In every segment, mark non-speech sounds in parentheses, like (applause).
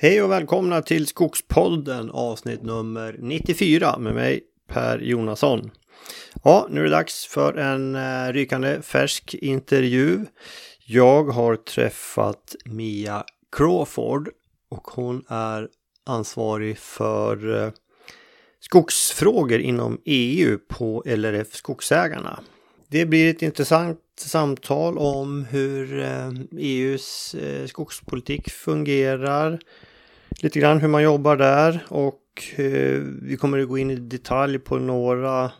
Hej och välkomna till Skogspodden avsnitt nummer 94 med mig Per Jonasson. Ja, nu är det dags för en eh, rykande färsk intervju. Jag har träffat Mia Crawford och hon är ansvarig för eh, skogsfrågor inom EU på LRF Skogsägarna. Det blir ett intressant samtal om hur eh, e EUs eh, skogspolitik fungerar. Lite grann hur man jobbar där och eh, vi kommer att gå in i detalj på några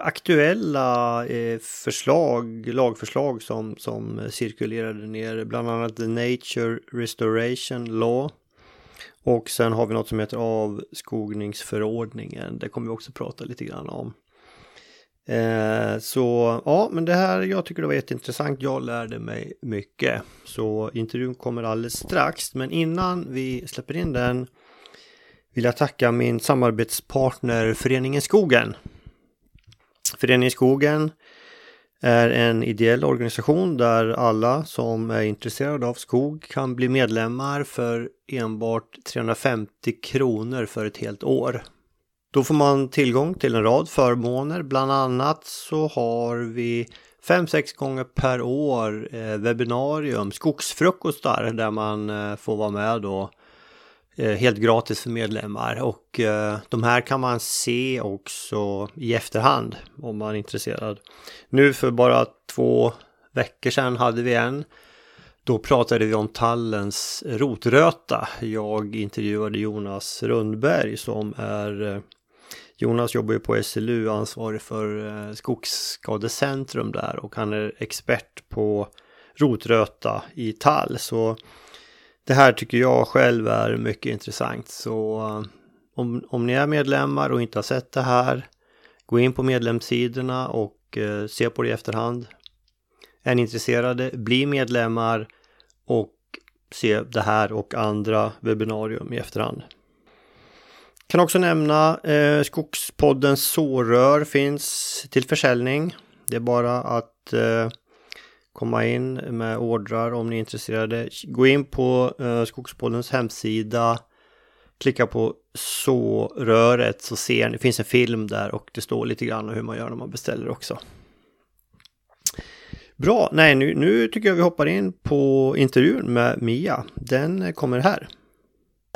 aktuella eh, förslag, lagförslag som, som cirkulerade ner, bland annat The Nature Restoration Law. Och sen har vi något som heter avskogningsförordningen. Det kommer vi också prata lite grann om. Eh, så ja, men det här jag tycker det var jätteintressant. Jag lärde mig mycket. Så intervjun kommer alldeles strax. Men innan vi släpper in den vill jag tacka min samarbetspartner Föreningen Skogen. Föreningen Skogen är en ideell organisation där alla som är intresserade av skog kan bli medlemmar för enbart 350 kronor för ett helt år. Då får man tillgång till en rad förmåner. Bland annat så har vi 5-6 gånger per år eh, webbinarium, skogsfrukostar där man eh, får vara med då eh, helt gratis för medlemmar och eh, de här kan man se också i efterhand om man är intresserad. Nu för bara två veckor sedan hade vi en. Då pratade vi om tallens rotröta. Jag intervjuade Jonas Rundberg som är eh, Jonas jobbar ju på SLU, ansvarig för eh, Skogsskadecentrum där och han är expert på rotröta i tall. Så det här tycker jag själv är mycket intressant. Så eh, om, om ni är medlemmar och inte har sett det här, gå in på medlemssidorna och eh, se på det i efterhand. Är ni intresserade, bli medlemmar och se det här och andra webbinarium i efterhand. Kan också nämna eh, Skogspoddens sårör finns till försäljning. Det är bara att eh, komma in med ordrar om ni är intresserade. Gå in på eh, Skogspoddens hemsida. Klicka på såröret så ser ni, det finns en film där och det står lite grann hur man gör när man beställer också. Bra, nej nu, nu tycker jag vi hoppar in på intervjun med Mia. Den kommer här.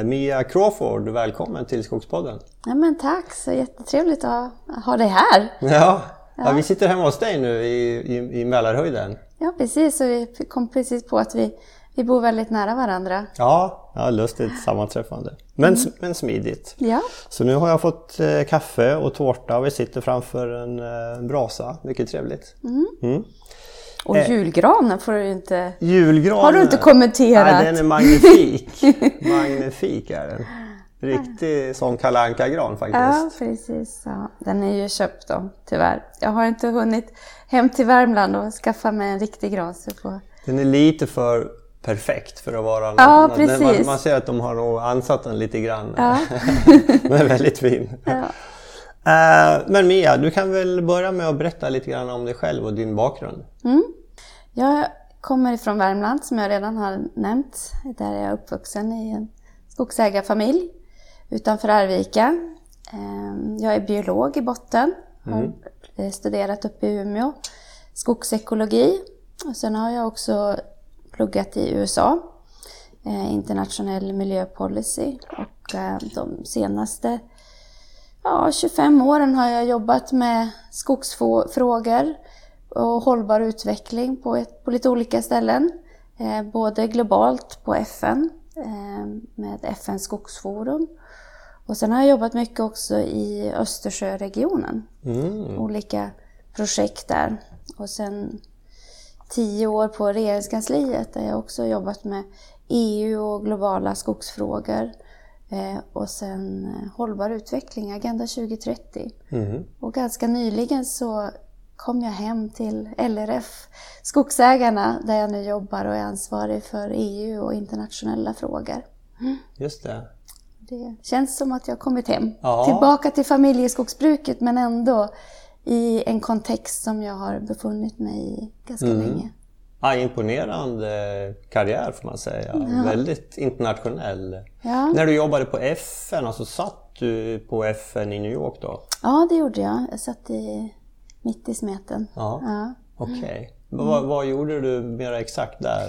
Mia Crawford, välkommen till Skogspodden. Ja, men tack, så jättetrevligt att ha dig här. Ja, ja. vi sitter hemma hos dig nu i, i, i Mälarhöjden. Ja, precis. Och vi kom precis på att vi, vi bor väldigt nära varandra. Ja, ja lustigt sammanträffande. Men, mm. men smidigt. Ja. Så nu har jag fått eh, kaffe och tårta och vi sitter framför en eh, brasa. Mycket trevligt. Mm. Mm. Och eh, julgranen får du inte... Julgranen? Har du inte kommenterat? Nej, den är magnifik. (laughs) magnifik är den. Riktig sån kalanka gran faktiskt. Ja, precis. Ja. Den är ju köpt då, tyvärr. Jag har inte hunnit hem till Värmland och skaffa mig en riktig gran. Så får... Den är lite för perfekt för att vara Ja, precis. Man, man, ser att de har nog ansatt den lite grann. Ja. (laughs) den är väldigt fin. Ja. Uh, men Mia, du kan väl börja med att berätta lite grann om dig själv och din bakgrund. Mm. Jag kommer ifrån Värmland som jag redan har nämnt. Där är jag uppvuxen i en skogsägarfamilj utanför Arvika. Ehm, jag är biolog i botten. Har mm. studerat uppe i Umeå. Skogsekologi. Och sen har jag också pluggat i USA. Eh, internationell miljöpolicy. Och eh, de senaste ja, 25 åren har jag jobbat med skogsfrågor och hållbar utveckling på, ett, på lite olika ställen. Eh, både globalt på FN eh, med FNs skogsforum och sen har jag jobbat mycket också i Östersjöregionen. Mm. Olika projekt där. Och sen tio år på regeringskansliet där jag också jobbat med EU och globala skogsfrågor. Eh, och sen eh, hållbar utveckling, Agenda 2030. Mm. Och ganska nyligen så kom jag hem till LRF Skogsägarna där jag nu jobbar och är ansvarig för EU och internationella frågor. Mm. Just det. Det känns som att jag kommit hem. Ja. Tillbaka till familjeskogsbruket men ändå i en kontext som jag har befunnit mig i ganska mm. länge. Ja, imponerande karriär får man säga. Ja. Väldigt internationell. Ja. När du jobbade på FN, alltså satt du på FN i New York då? Ja, det gjorde jag. Jag satt i, mitt i smeten. Ja, ja. okej. Okay. Mm. Vad, vad gjorde du mer exakt där?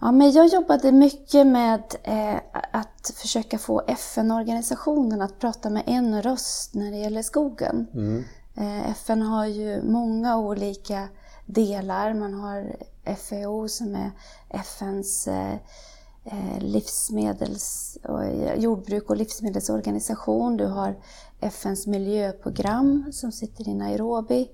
Ja, men jag jobbade mycket med eh, att försöka få FN-organisationen att prata med en röst när det gäller skogen. Mm. Eh, FN har ju många olika delar. Man har FAO som är FNs eh, eh, livsmedels, jordbruk och livsmedelsorganisation. Du har FNs miljöprogram som sitter i Nairobi.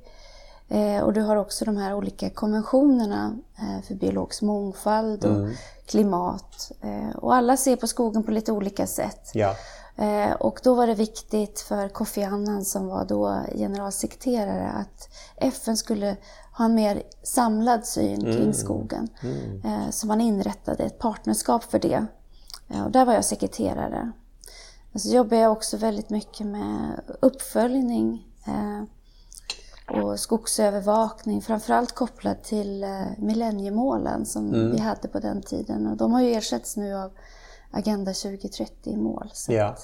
Eh, och du har också de här olika konventionerna eh, för biologisk mångfald och mm. klimat. Eh, och alla ser på skogen på lite olika sätt. Ja. Eh, och då var det viktigt för Kofi Annan som var då generalsekreterare att FN skulle ha en mer samlad syn kring mm. skogen. Mm. Eh, så man inrättade ett partnerskap för det. Eh, och där var jag sekreterare. Så jobbade jag också väldigt mycket med uppföljning och skogsövervakning, framförallt kopplat till millenniemålen som mm. vi hade på den tiden. Och de har ju ersatts nu av Agenda 2030-mål. Så, ja.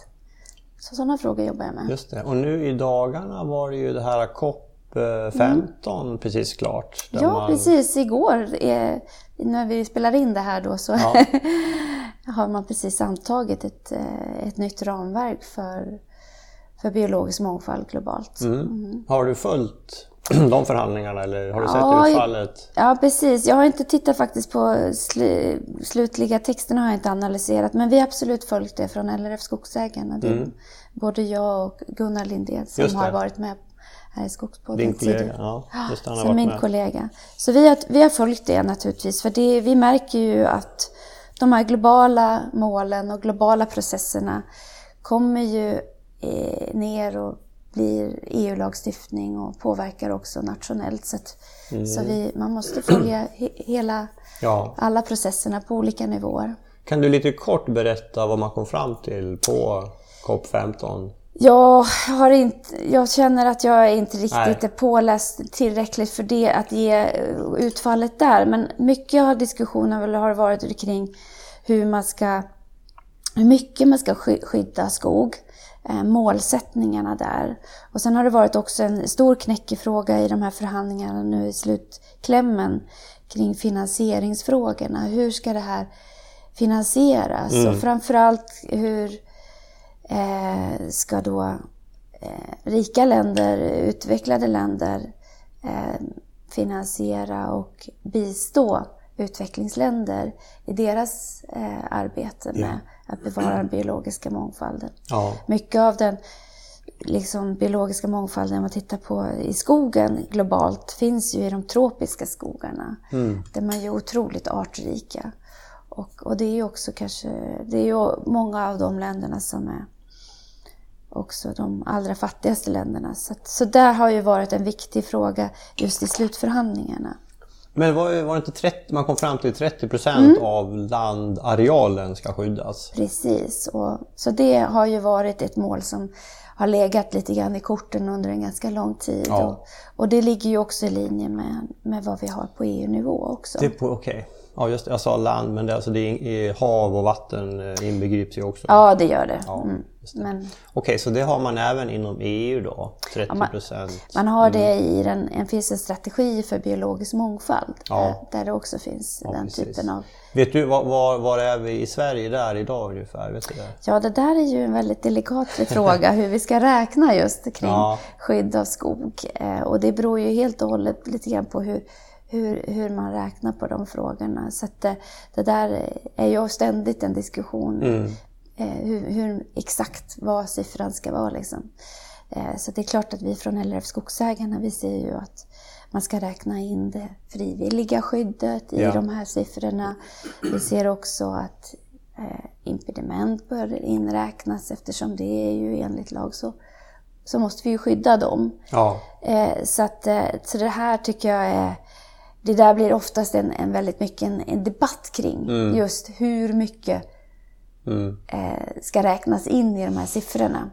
så sådana frågor jobbar jag med. Just det. Och nu i dagarna var det ju det här COP 15 mm. precis klart. Ja, man... precis. Igår, eh, när vi spelar in det här då, så ja. (laughs) har man precis antagit ett, eh, ett nytt ramverk för, för biologisk mångfald globalt. Mm. Mm. Har du följt (clears throat) de förhandlingarna eller har du ja, sett utfallet? Ja precis, jag har inte tittat faktiskt på sl slutliga texterna har jag inte analyserat men vi har absolut följt det från LRF Skogsägarna. Det mm. både jag och Gunnar Lindén som har varit med här i Skogspodden Din kollega, ja. Just han har varit min med. kollega. Så vi har, vi har följt det naturligtvis för det, vi märker ju att de här globala målen och globala processerna kommer ju eh, ner och blir EU-lagstiftning och påverkar också nationellt. Så, att, mm. så vi, man måste följa he, hela, ja. alla processerna på olika nivåer. Kan du lite kort berätta vad man kom fram till på COP15? Jag, har inte, jag känner att jag inte riktigt är påläst tillräckligt för det, att ge utfallet där. Men mycket av diskussionen har varit kring hur man ska hur mycket man ska skydda skog. Eh, målsättningarna där. Och sen har det varit också en stor knäckefråga i de här förhandlingarna nu i slutklämmen kring finansieringsfrågorna. Hur ska det här finansieras? Mm. Och framförallt hur eh, ska då eh, rika länder, utvecklade länder eh, finansiera och bistå utvecklingsländer i deras eh, arbete med ja att bevara den biologiska mångfalden. Ja. Mycket av den liksom, biologiska mångfalden, om man tittar på i skogen globalt, finns ju i de tropiska skogarna. Mm. Där man är otroligt artrika. Och, och det är ju också kanske, det är ju många av de länderna som är också de allra fattigaste länderna. Så, så där har ju varit en viktig fråga just i slutförhandlingarna. Men var, var det inte 30, man kom fram till 30 procent mm. av landarealen ska skyddas? Precis, och, så det har ju varit ett mål som har legat lite grann i korten under en ganska lång tid. Ja. Och, och, det ligger ju också i linje med, med vad vi har på EU-nivå också. Okej. Okay. Ja, just det. Jag sa land, men det, alltså det är, hav och vatten eh, inbegrips ju också. Ja, det gör det. Ja, mm. Men... Okej, okay, så det har man även inom EU då? 30 procent? Ja, man, man, har det mm. i den, en, finns en strategi för biologisk mångfald. Ja. Eh, där det också finns den precis. typen av... Vet du var, var, var är vi i Sverige där idag ungefär? Vet du det? Ja, det där är ju en väldigt delikat fråga hur vi ska räkna just kring skydd av skog. Eh, och det beror ju helt och hållet lite grann på hur hur, hur man räknar på de frågorna. Så det, det, där är ju ständigt en diskussion. Mm. Eh, hur, hur, exakt vad siffran ska vara. Liksom. Eh, så det är klart att vi från LRF Skogsägarna, vi ser ju att man ska räkna in det frivilliga skyddet i ja. de här siffrorna. Vi ser också att eh, impediment bör inräknas eftersom det är ju enligt lag så, så måste vi ju skydda dem. Ja. Eh, så, att, eh, så det här tycker jag är det där blir oftast en, en väldigt mycket en, en debatt kring. Mm. Just hur mycket mm. eh, ska räknas in i de här siffrorna.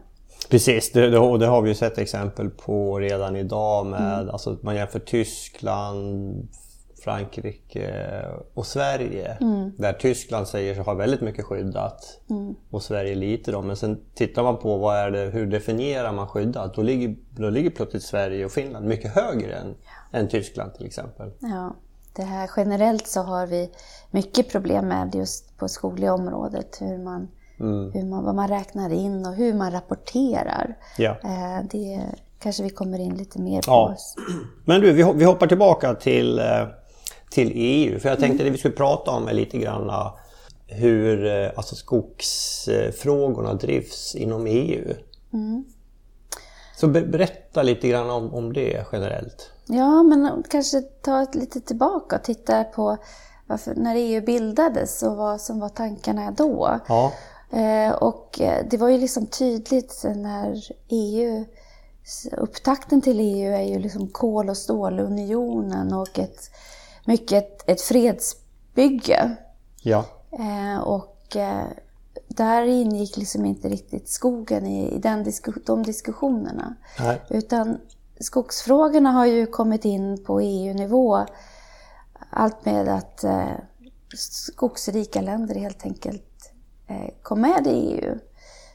Precis, det, det, det, har vi ju sett exempel på redan idag med, mm. alltså man jämför Tyskland, Frankrike och Sverige. Där Tyskland säger sig ha väldigt mycket skyddat och Sverige lite då. Men sen tittar man på vad är det, hur definierar man skyddat? Då ligger, då ligger plötsligt Sverige och Finland mycket högre än, än Tyskland till exempel. Ja, det här generellt så har vi mycket problem med just på skogliga området. Hur man, hur man, vad man räknar in och hur man rapporterar. Ja. Eh, Det kanske vi kommer in lite mer på. Ja. Men du, vi hoppar tillbaka till, eh, till EU. För jag tänkte det vi skulle prata om lite grann eh, hur eh, alltså skogsfrågorna drivs inom EU. Så be- berätta lite grann om, om det generellt. Ja, men kanske ta lite tillbaka och titta på varför, när EU bildades och vad som var tankarna då. Ja, Eh, och eh, det var ju liksom tydligt när EU, upptakten till EU är ju liksom kol och stålunionen och ett, mycket ett, ett fredsbygge. ja, Eh, och eh, där ingick liksom inte riktigt skogen i, i den disku, de diskussionerna. nej, Utan skogsfrågorna har ju kommit in på EU-nivå. Allt med att eh, skogsrika länder helt enkelt eh, kom med i EU.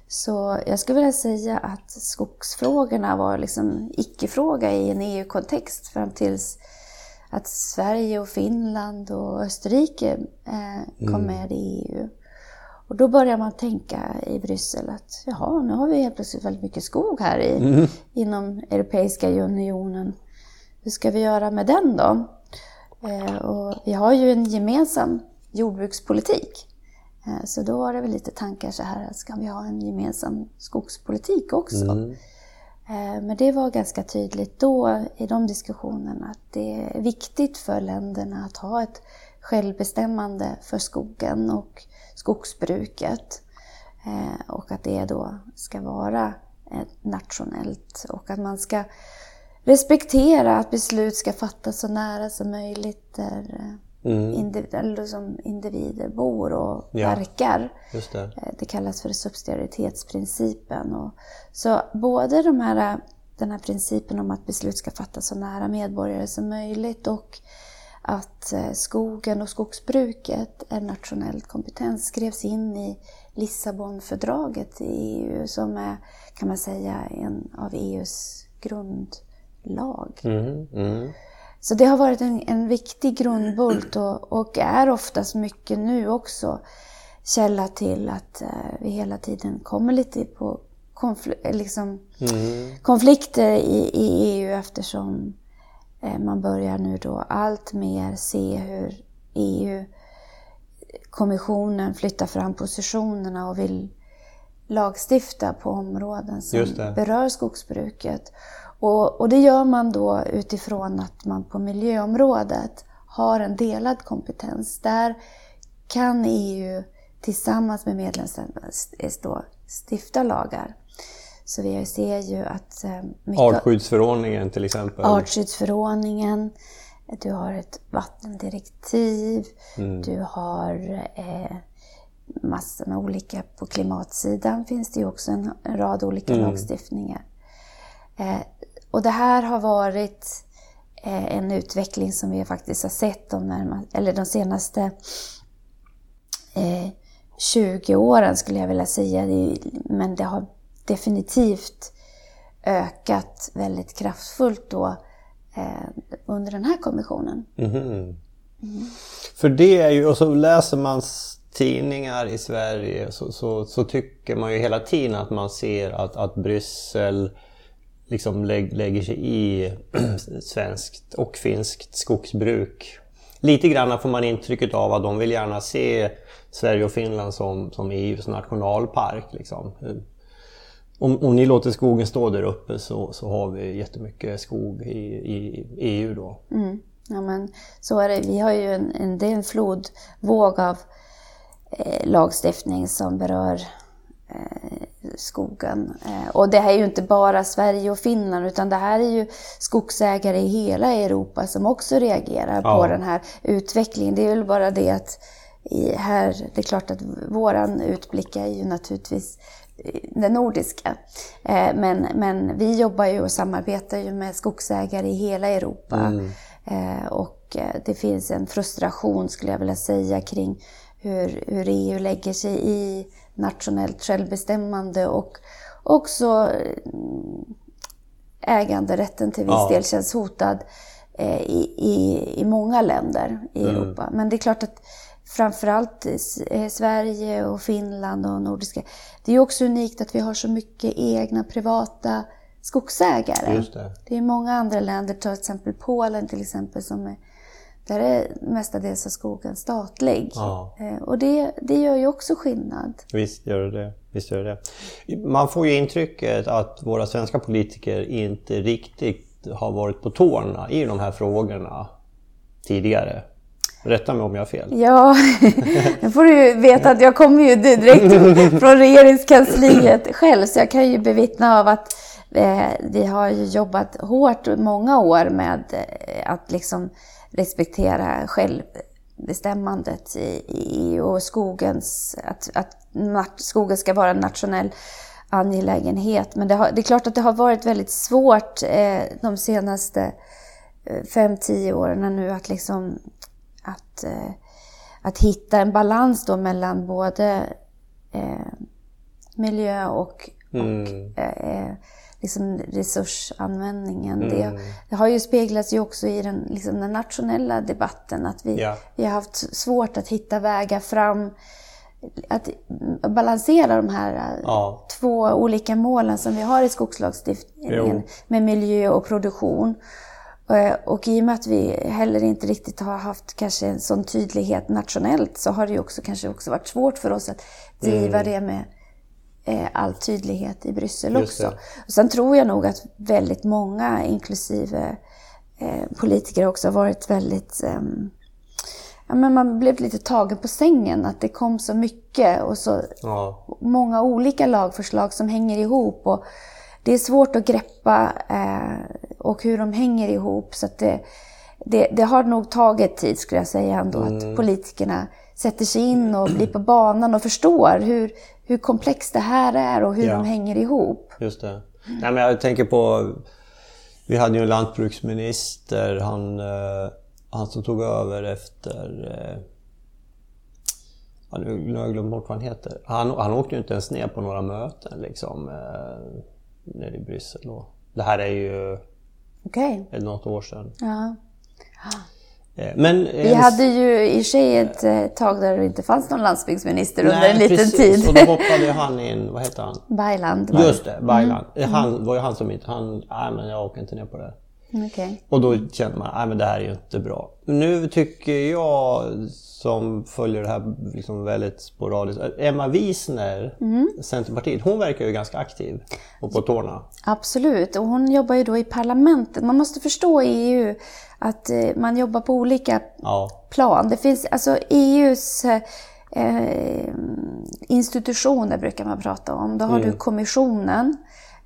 Så jag skulle vilja säga att skogsfrågorna var liksom icke-fråga i en EU-kontext fram tills att Sverige och Finland och Österrike eh, kom med i EU. Och då börjar man tänka i Bryssel att jaha, nu har vi helt plötsligt väldigt mycket skog här i, inom Europeiska unionen. Hur ska vi göra med den då? Eh, och vi har ju en gemensam jordbrukspolitik. Eh, så då var det väl lite tankar så här, ska vi ha en gemensam skogspolitik också? Eh, Eh, men det var ganska tydligt då i de diskussionerna att det är viktigt för länderna att ha ett självbestämmande för skogen och skogsbruket. Eh, och att det då ska vara nationellt och att man ska respektera att beslut ska fattas så nära som möjligt där eh, eh, individ, eller som individer bor och Ja. verkar. det. Eh, Det kallas för subsidiaritetsprincipen. Och, så både de här, den här principen om att beslut ska fattas så nära medborgare som möjligt och att eh, skogen och skogsbruket är nationellt kompetens skrevs in i Lissabonfördraget i EU som är, kan man säga, en av EUs grundlag. Mm, mm. Så det har varit en, en viktig grundbult och, och är oftast mycket nu också källa till att eh, vi hela tiden kommer lite på konfl- liksom, konflikter i, i EU eftersom eh, man börjar nu då allt mer se hur EU kommissionen flyttar fram positionerna och vill lagstifta på områden som berör skogsbruket. Och, och det gör man då utifrån att man på miljöområdet har en delad kompetens. Där kan EU tillsammans med medlemsländerna då stifta lagar. Så vi ser ju att eh, mycket Artskyddsförordningen till exempel. artskyddsförordningen, du har ett vattendirektiv, du har eh, massor med olika, på klimatsidan finns det ju också en, en rad olika lagstiftningar. Eh, och det här har varit eh, en utveckling som vi faktiskt har sett de, närma, eller de senaste eh, 20 åren skulle jag vilja säga. Men det har definitivt ökat väldigt kraftfullt då eh, under den här kommissionen. Mhm. För det är ju, och så läser man tidningar i Sverige så, så, så tycker man ju hela tiden att man ser att, att Bryssel liksom lägger sig i (clears throat) svenskt och finskt skogsbruk. Lite grann får man intrycket av att de vill gärna se Sverige och Finland som, som EUs nationalpark. Liksom. Om, om ni låter skogen stå där uppe så, så har vi jättemycket skog i, i EU då. Mm. Ja, men så är det. Vi har ju en, en, det är en flodvåg av eh, lagstiftning som berör skogen. Eh, och det här är ju inte bara Sverige och Finland utan det här är ju skogsägare i hela Europa som också reagerar Ja. på den här utvecklingen. Det är väl bara det att i här, det är klart att våran utblick är ju naturligtvis eh, den nordiska. Eh, Men, men vi jobbar ju och samarbetar ju med skogsägare i hela Europa. Eh, och eh, det finns en frustration skulle jag vilja säga kring hur, hur EU lägger sig i nationellt självbestämmande och också mm, äganderätten till viss ja. del känns hotad eh, i, i, i många länder i mm. Europa. Men det är klart att framförallt Sverige och Finland och nordiska. Det är också unikt att vi har så mycket egna privata skogsägare. Just det. det är många andra länder, till exempel Polen till exempel, som är, där är mestadels av skogen statlig. Ja. Eh, och det, det gör ju också skillnad. Visst gör det Visst gör det. Man får ju intrycket att våra svenska politiker inte riktigt har varit på tårna i de här frågorna tidigare. Rätta mig om jag har fel. Ja, (laughs) nu får du ju veta att jag kommer ju direkt från regeringskansliet själv, så jag kan ju bevittna av att eh, vi har jobbat hårt många år med eh, att liksom respektera självbestämmandet i, i och skogens, att, att skogen ska vara en nationell angelägenhet. Men det, har, det, är klart att det har varit väldigt svårt eh, de senaste eh, fem, tio åren nu att liksom att, eh, att hitta en balans då mellan både eh, miljö och, mm. och eh, liksom resursanvändningen. Mm. Det, det, har ju speglats ju också i den, liksom den nationella debatten att vi, ja. vi har haft svårt att hitta vägar fram att balansera de här ja. två olika målen som vi har i skogslagstiftningen jo. med miljö och produktion. Eh, och i och med att vi heller inte riktigt har haft kanske en sån tydlighet nationellt så har det ju också kanske också varit svårt för oss att driva mm. det med all tydlighet i Bryssel också. Och sen tror jag nog att väldigt många, inklusive eh, politiker, också har varit väldigt eh, Ja, men man blev lite tagen på sängen, att det kom så mycket och så ja. många olika lagförslag som hänger ihop. Och det är svårt att greppa eh, och hur de hänger ihop. Så det, det, det, har nog tagit tid, skulle jag säga, ändå, mm. att politikerna sätter sig in och blir på banan och förstår hur, hur komplext det här är och hur ja. de hänger ihop. Just det. Nej, men jag tänker på, vi hade ju en lantbruksminister, han, eh, han som tog över efter eh, nu har jag glömt bort vad han heter. Han, han åkte ju inte ens ner på några möten liksom, eh, nere i Bryssel. Det här är ju okay. något år sedan. Ja. Eh, men, vi hade ju i sig ett eh, tag där det inte fanns någon landsbygdsminister nej, under en liten precis. tid. och då hoppade han in, vad heter han? Bayland. Just det, Bayland. Mm. Han var ju han som inte, han, nej men jag åker inte ner på det. Okay. Och då kände man, men det här är ju inte bra. Nu tycker jag som följer det här liksom väldigt sporadiskt. Emma Wiesner, mm. Centerpartiet, hon verkar ju ganska aktiv och på tårna. Absolut, och hon jobbar ju då i parlamentet. Man måste förstå i EU att eh, man jobbar på olika ja. plan. Det finns alltså EUs eh, institutioner brukar man prata om. Då har mm. du kommissionen.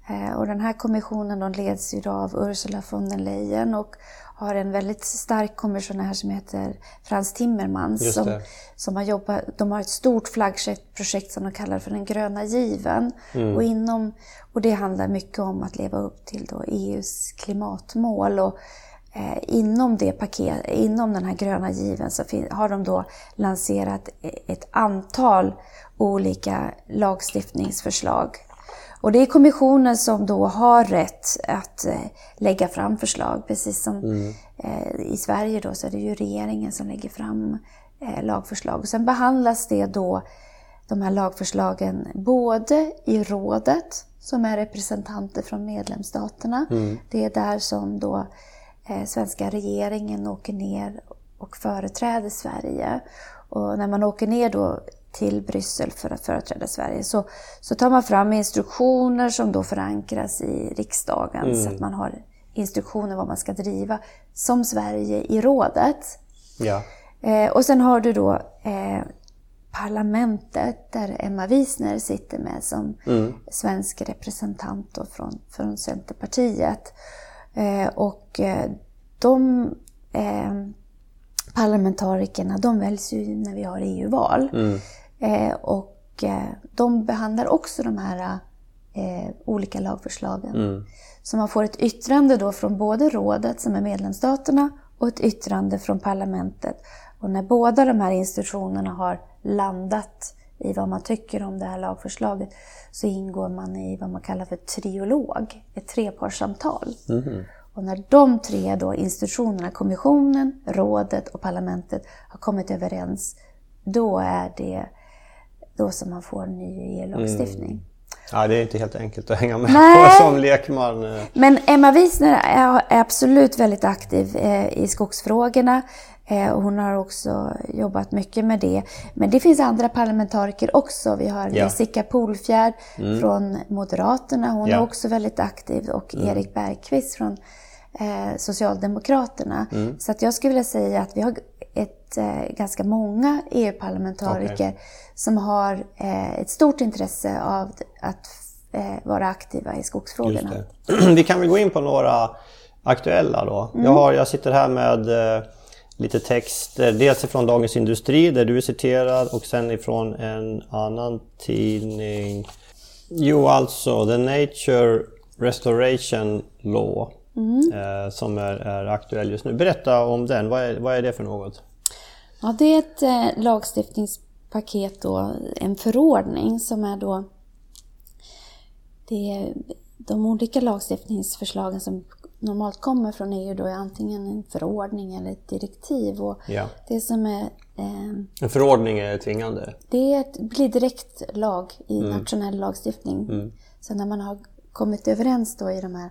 Eh, och den här kommissionen leds av Ursula von der Leyen och har en väldigt stark kommissionär som heter Frans Timmermans. Som, som har jobbat, de har ett stort flaggskeppsprojekt som de kallar för den gröna given. Mm. Och, inom, och det handlar mycket om att leva upp till EUs klimatmål. Och, eh, inom, det paket, inom den här gröna given så har de då lanserat ett antal olika lagstiftningsförslag och det är kommissionen som då har rätt att eh, lägga fram förslag, precis som mm. eh, i Sverige då så är det ju regeringen som lägger fram eh, lagförslag. Och sen behandlas det då, de här lagförslagen, både i rådet, som är representanter från medlemsstaterna. Mm. Det är där som då svenska regeringen åker ner och företräder Sverige. Och när man åker ner då till Bryssel för att företräda Sverige så, så tar man fram instruktioner som då förankras i riksdagen mm. så att man har instruktioner vad man ska driva som Sverige i rådet. Ja. Eh, och sen har du då eh, parlamentet där Emma Wiesner sitter med som mm. svensk representant från, från Centerpartiet. Eh, och eh, de eh, parlamentarikerna de väljs ju när vi har EU-val. Mm. Eh, och eh, de behandlar också de här eh, olika lagförslagen. Mm. Så man får ett yttrande då från både rådet, som är medlemsstaterna, och ett yttrande från parlamentet. Och när båda de här institutionerna har landat i vad man tycker om det här lagförslaget så ingår man i vad man kallar för triolog, ett trepartssamtal. Mm. Och när de tre då institutionerna, kommissionen, rådet och parlamentet har kommit överens, då är det då som man får en ny EU-lagstiftning. Mm. Ja, det är inte helt enkelt att hänga med Nej. på som lekman. Men Emma Wiesner är absolut väldigt aktiv eh, i skogsfrågorna. Eh, hon har också jobbat mycket med det. Men det finns andra parlamentariker också. Vi har ja. Jessica Polfjärd mm. från Moderaterna. Hon ja. är också väldigt aktiv. Och mm. Erik Bergqvist från eh, Socialdemokraterna. Mm. Så att jag skulle vilja säga att vi har eh, ganska många EU-parlamentariker okay. som har eh, ett stort intresse av att eh, vara aktiva i skogsfrågorna. (clears throat) Vi kan väl gå in på några aktuella då. Mm. Jag, har, jag sitter här med eh, lite texter, dels ifrån Dagens Industri där du är citerad och sen ifrån en annan tidning. Jo, alltså The Nature Restoration Law mm. eh, som är, är, aktuell just nu. Berätta om den, vad är, vad är det för något? Ja, det är ett eh, lagstiftningspaket då, en förordning som är då det är de olika lagstiftningsförslagen som normalt kommer från EU då är antingen en förordning eller ett direktiv. Och ja. det som är, eh, en förordning är tvingande? Det ett, blir direkt lag i mm. nationell lagstiftning. Mm. Så när man har kommit överens då i de här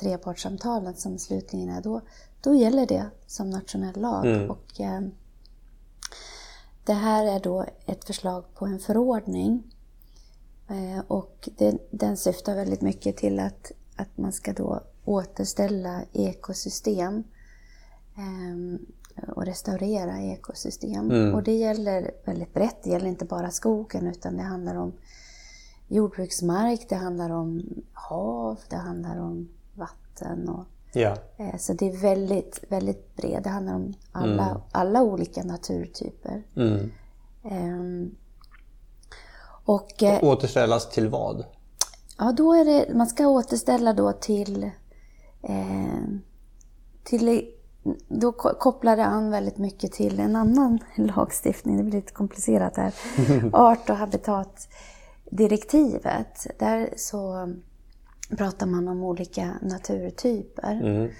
trepartssamtalen som slutligen är, då, då gäller det som nationell lag. Mm. Och, eh, det här är då ett förslag på en förordning eh, och det, den syftar väldigt mycket till att, att man ska då återställa ekosystem eh, och restaurera ekosystem. Mm. Och det gäller väldigt brett, det gäller inte bara skogen utan det handlar om jordbruksmark, det handlar om hav, det handlar om vatten. Och, ja. eh, så det är väldigt, väldigt brett. Det handlar om alla, mm. alla olika naturtyper. Mm. Eh, och, eh, återställas till vad? Ja, då är det, man ska återställa då till, eh, till då kopplar det an väldigt mycket till en annan (laughs) lagstiftning. Det blir lite komplicerat här. (laughs) Art och habitatdirektivet. Där så pratar man om olika naturtyper. Mm.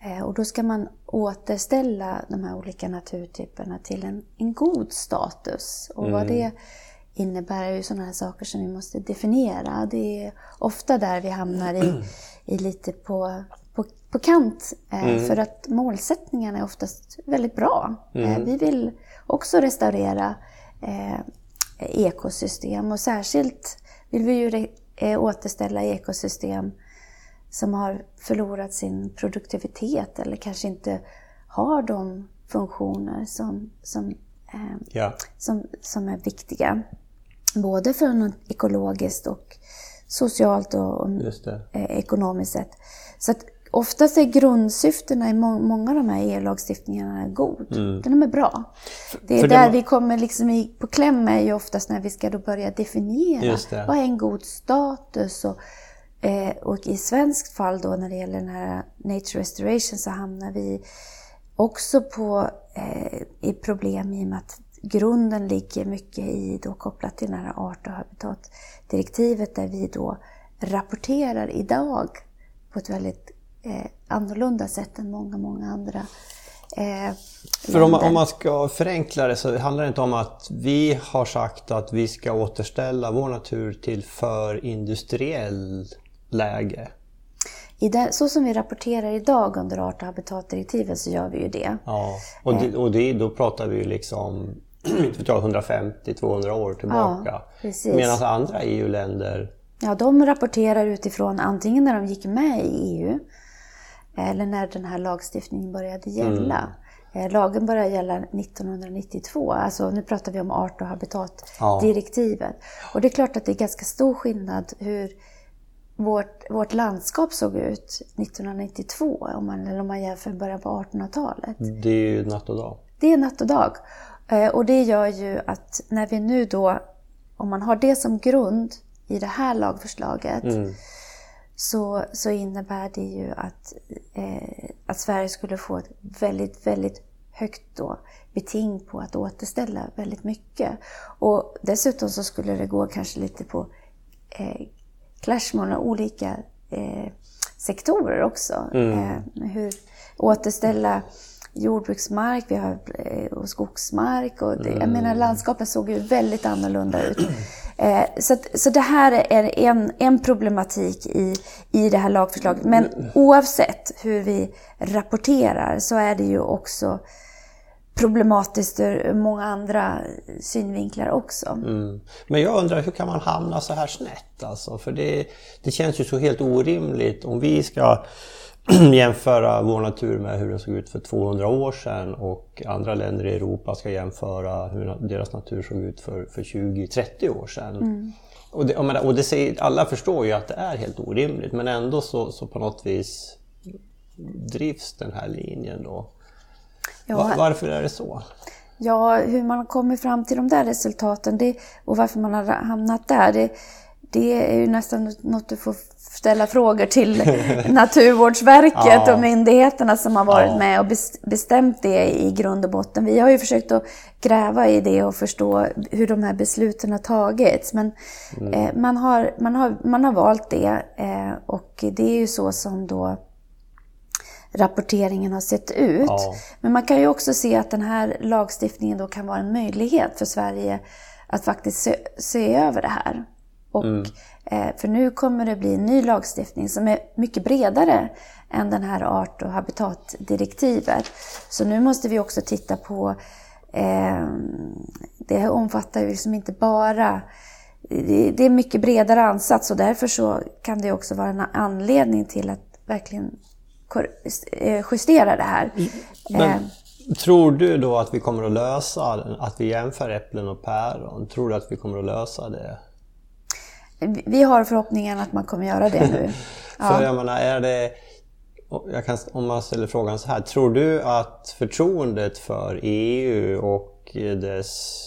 Eh, och då ska man återställa de här olika naturtyperna till en, en god status. Och mm. vad det innebär är ju sådana här saker som vi måste definiera. Det är ofta där vi hamnar i, (clears throat) i lite på, på, på kant. Eh, mm. För att målsättningarna är oftast väldigt bra. Eh, mm. vi vill också restaurera eh, ekosystem och särskilt vill vi ju eh, återställa ekosystem som har förlorat sin produktivitet eller kanske inte har de funktioner som, som, eh, ja. som, som är viktiga. Både för något ekologiskt och socialt och eh, ekonomiskt sett. Så att oftast är grundsyftena i må många av de här EU-lagstiftningarna god. Mm. De är bra. Det är för där det... vi kommer liksom i, på kläm är ju oftast när vi ska då börja definiera vad är en god status och, eh, och i svenskt fall då när det gäller den här nature restoration så hamnar vi också på eh, i problem i och med att grunden ligger mycket i då kopplat till det här art och habitatdirektivet där vi då rapporterar idag på ett väldigt eh, annorlunda sätt än många, många andra eh, För om, om, man ska förenkla det så handlar det inte om att vi har sagt att vi ska återställa vår natur till för industriell läge. I det, så som vi rapporterar idag under art och habitatdirektivet så gör vi ju det. Ja, och, det, och det, då pratar vi ju liksom (clears throat) 150-200 år tillbaka. Ja, Medan andra EU-länder Ja, de rapporterar utifrån antingen när de gick med i EU eller när den här lagstiftningen började gälla. Mm. Lagen började gälla 1992, alltså nu pratar vi om art och habitatdirektivet. Ja. Och det är klart att det är ganska stor skillnad hur vårt, vårt landskap såg ut 1992 om man, eller om man jämför med början på 1800-talet. Det är ju natt och dag. Det är natt och dag. Eh, och det gör ju att när vi nu då, om man har det som grund i det här lagförslaget mm. Så, så innebär det ju att, eh, att Sverige skulle få ett väldigt, väldigt högt då beting på att återställa väldigt mycket. Och dessutom så skulle det gå kanske lite på eh, clash med olika eh, sektorer också. Mm. Eh, hur återställa jordbruksmark, vi har eh, och skogsmark och det, mm. jag menar landskapet såg ju väldigt annorlunda ut. Eh, så, så det här är en, en problematik i, i det här lagförslaget. Men mm. oavsett hur vi rapporterar så är det ju också problematiskt ur många andra synvinklar också. Mm. Men jag undrar, hur kan man hamna så här snett? Alltså? För det, det känns ju så helt orimligt om vi ska (clears throat) jämföra vår natur med hur den såg ut för 200 år sedan och andra länder i Europa ska jämföra hur deras natur såg ut för, för 20-30 år sedan. Mm. Och, det, och det säger, alla förstår ju att det är helt orimligt men ändå så, så på något vis drivs den här linjen då. Ja, Var, varför är det så? Ja, hur man kommer fram till de där resultaten det, och varför man har hamnat där, det, det är ju nästan något du får ställa frågor till (laughs) Naturvårdsverket ja. och myndigheterna som har varit ja. med och bestämt det i grund och botten. Vi har ju försökt att gräva i det och förstå hur de här besluten har tagits. Men mm. eh, man, har, man, har, man har valt det eh, och det är ju så som då rapporteringen har sett ut. Ja. Men man kan ju också se att den här lagstiftningen då kan vara en möjlighet för Sverige att faktiskt se, se över det här. Och, mm. eh, för nu kommer det bli en ny lagstiftning som är mycket bredare än den här art och habitatdirektivet. Så nu måste vi också titta på, eh, det omfattar ju liksom inte bara det är mycket bredare ansats och därför så kan det också vara en anledning till att verkligen eh, justera det här. Men, eh. tror du då att vi kommer att lösa att vi jämför äpplen och päron? Tror du att vi kommer att lösa det? Vi har förhoppningen att man kommer göra det nu. (laughs) Ja. För jag menar, är det... Kan, om man ställer frågan så här, tror du att förtroendet för EU och dess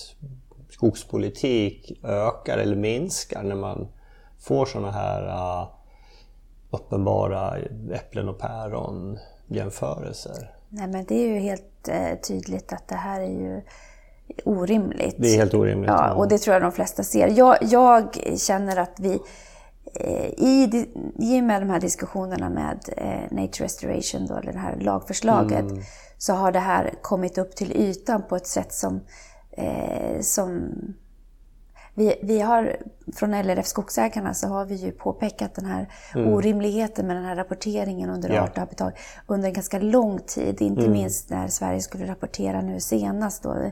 skogspolitik ökar eller minskar när man får sådana här uh, uppenbara äpplen och päron jämförelser? Nej men det är ju helt uh, tydligt att det här är ju orimligt. Det är helt orimligt. Ja, och det tror jag de flesta ser. Jag, jag känner att vi eh, i, i och med de här diskussionerna med eh, Nature Restoration, då, eller det här lagförslaget, mm. så har det här kommit upp till ytan på ett sätt som, eh, som vi, vi har, från LRF Skogsägarna så har vi ju påpekat den här mm. orimligheten med den här rapporteringen under ja. art och habitat under en ganska lång tid. Inte mm. minst när Sverige skulle rapportera nu senast. Då.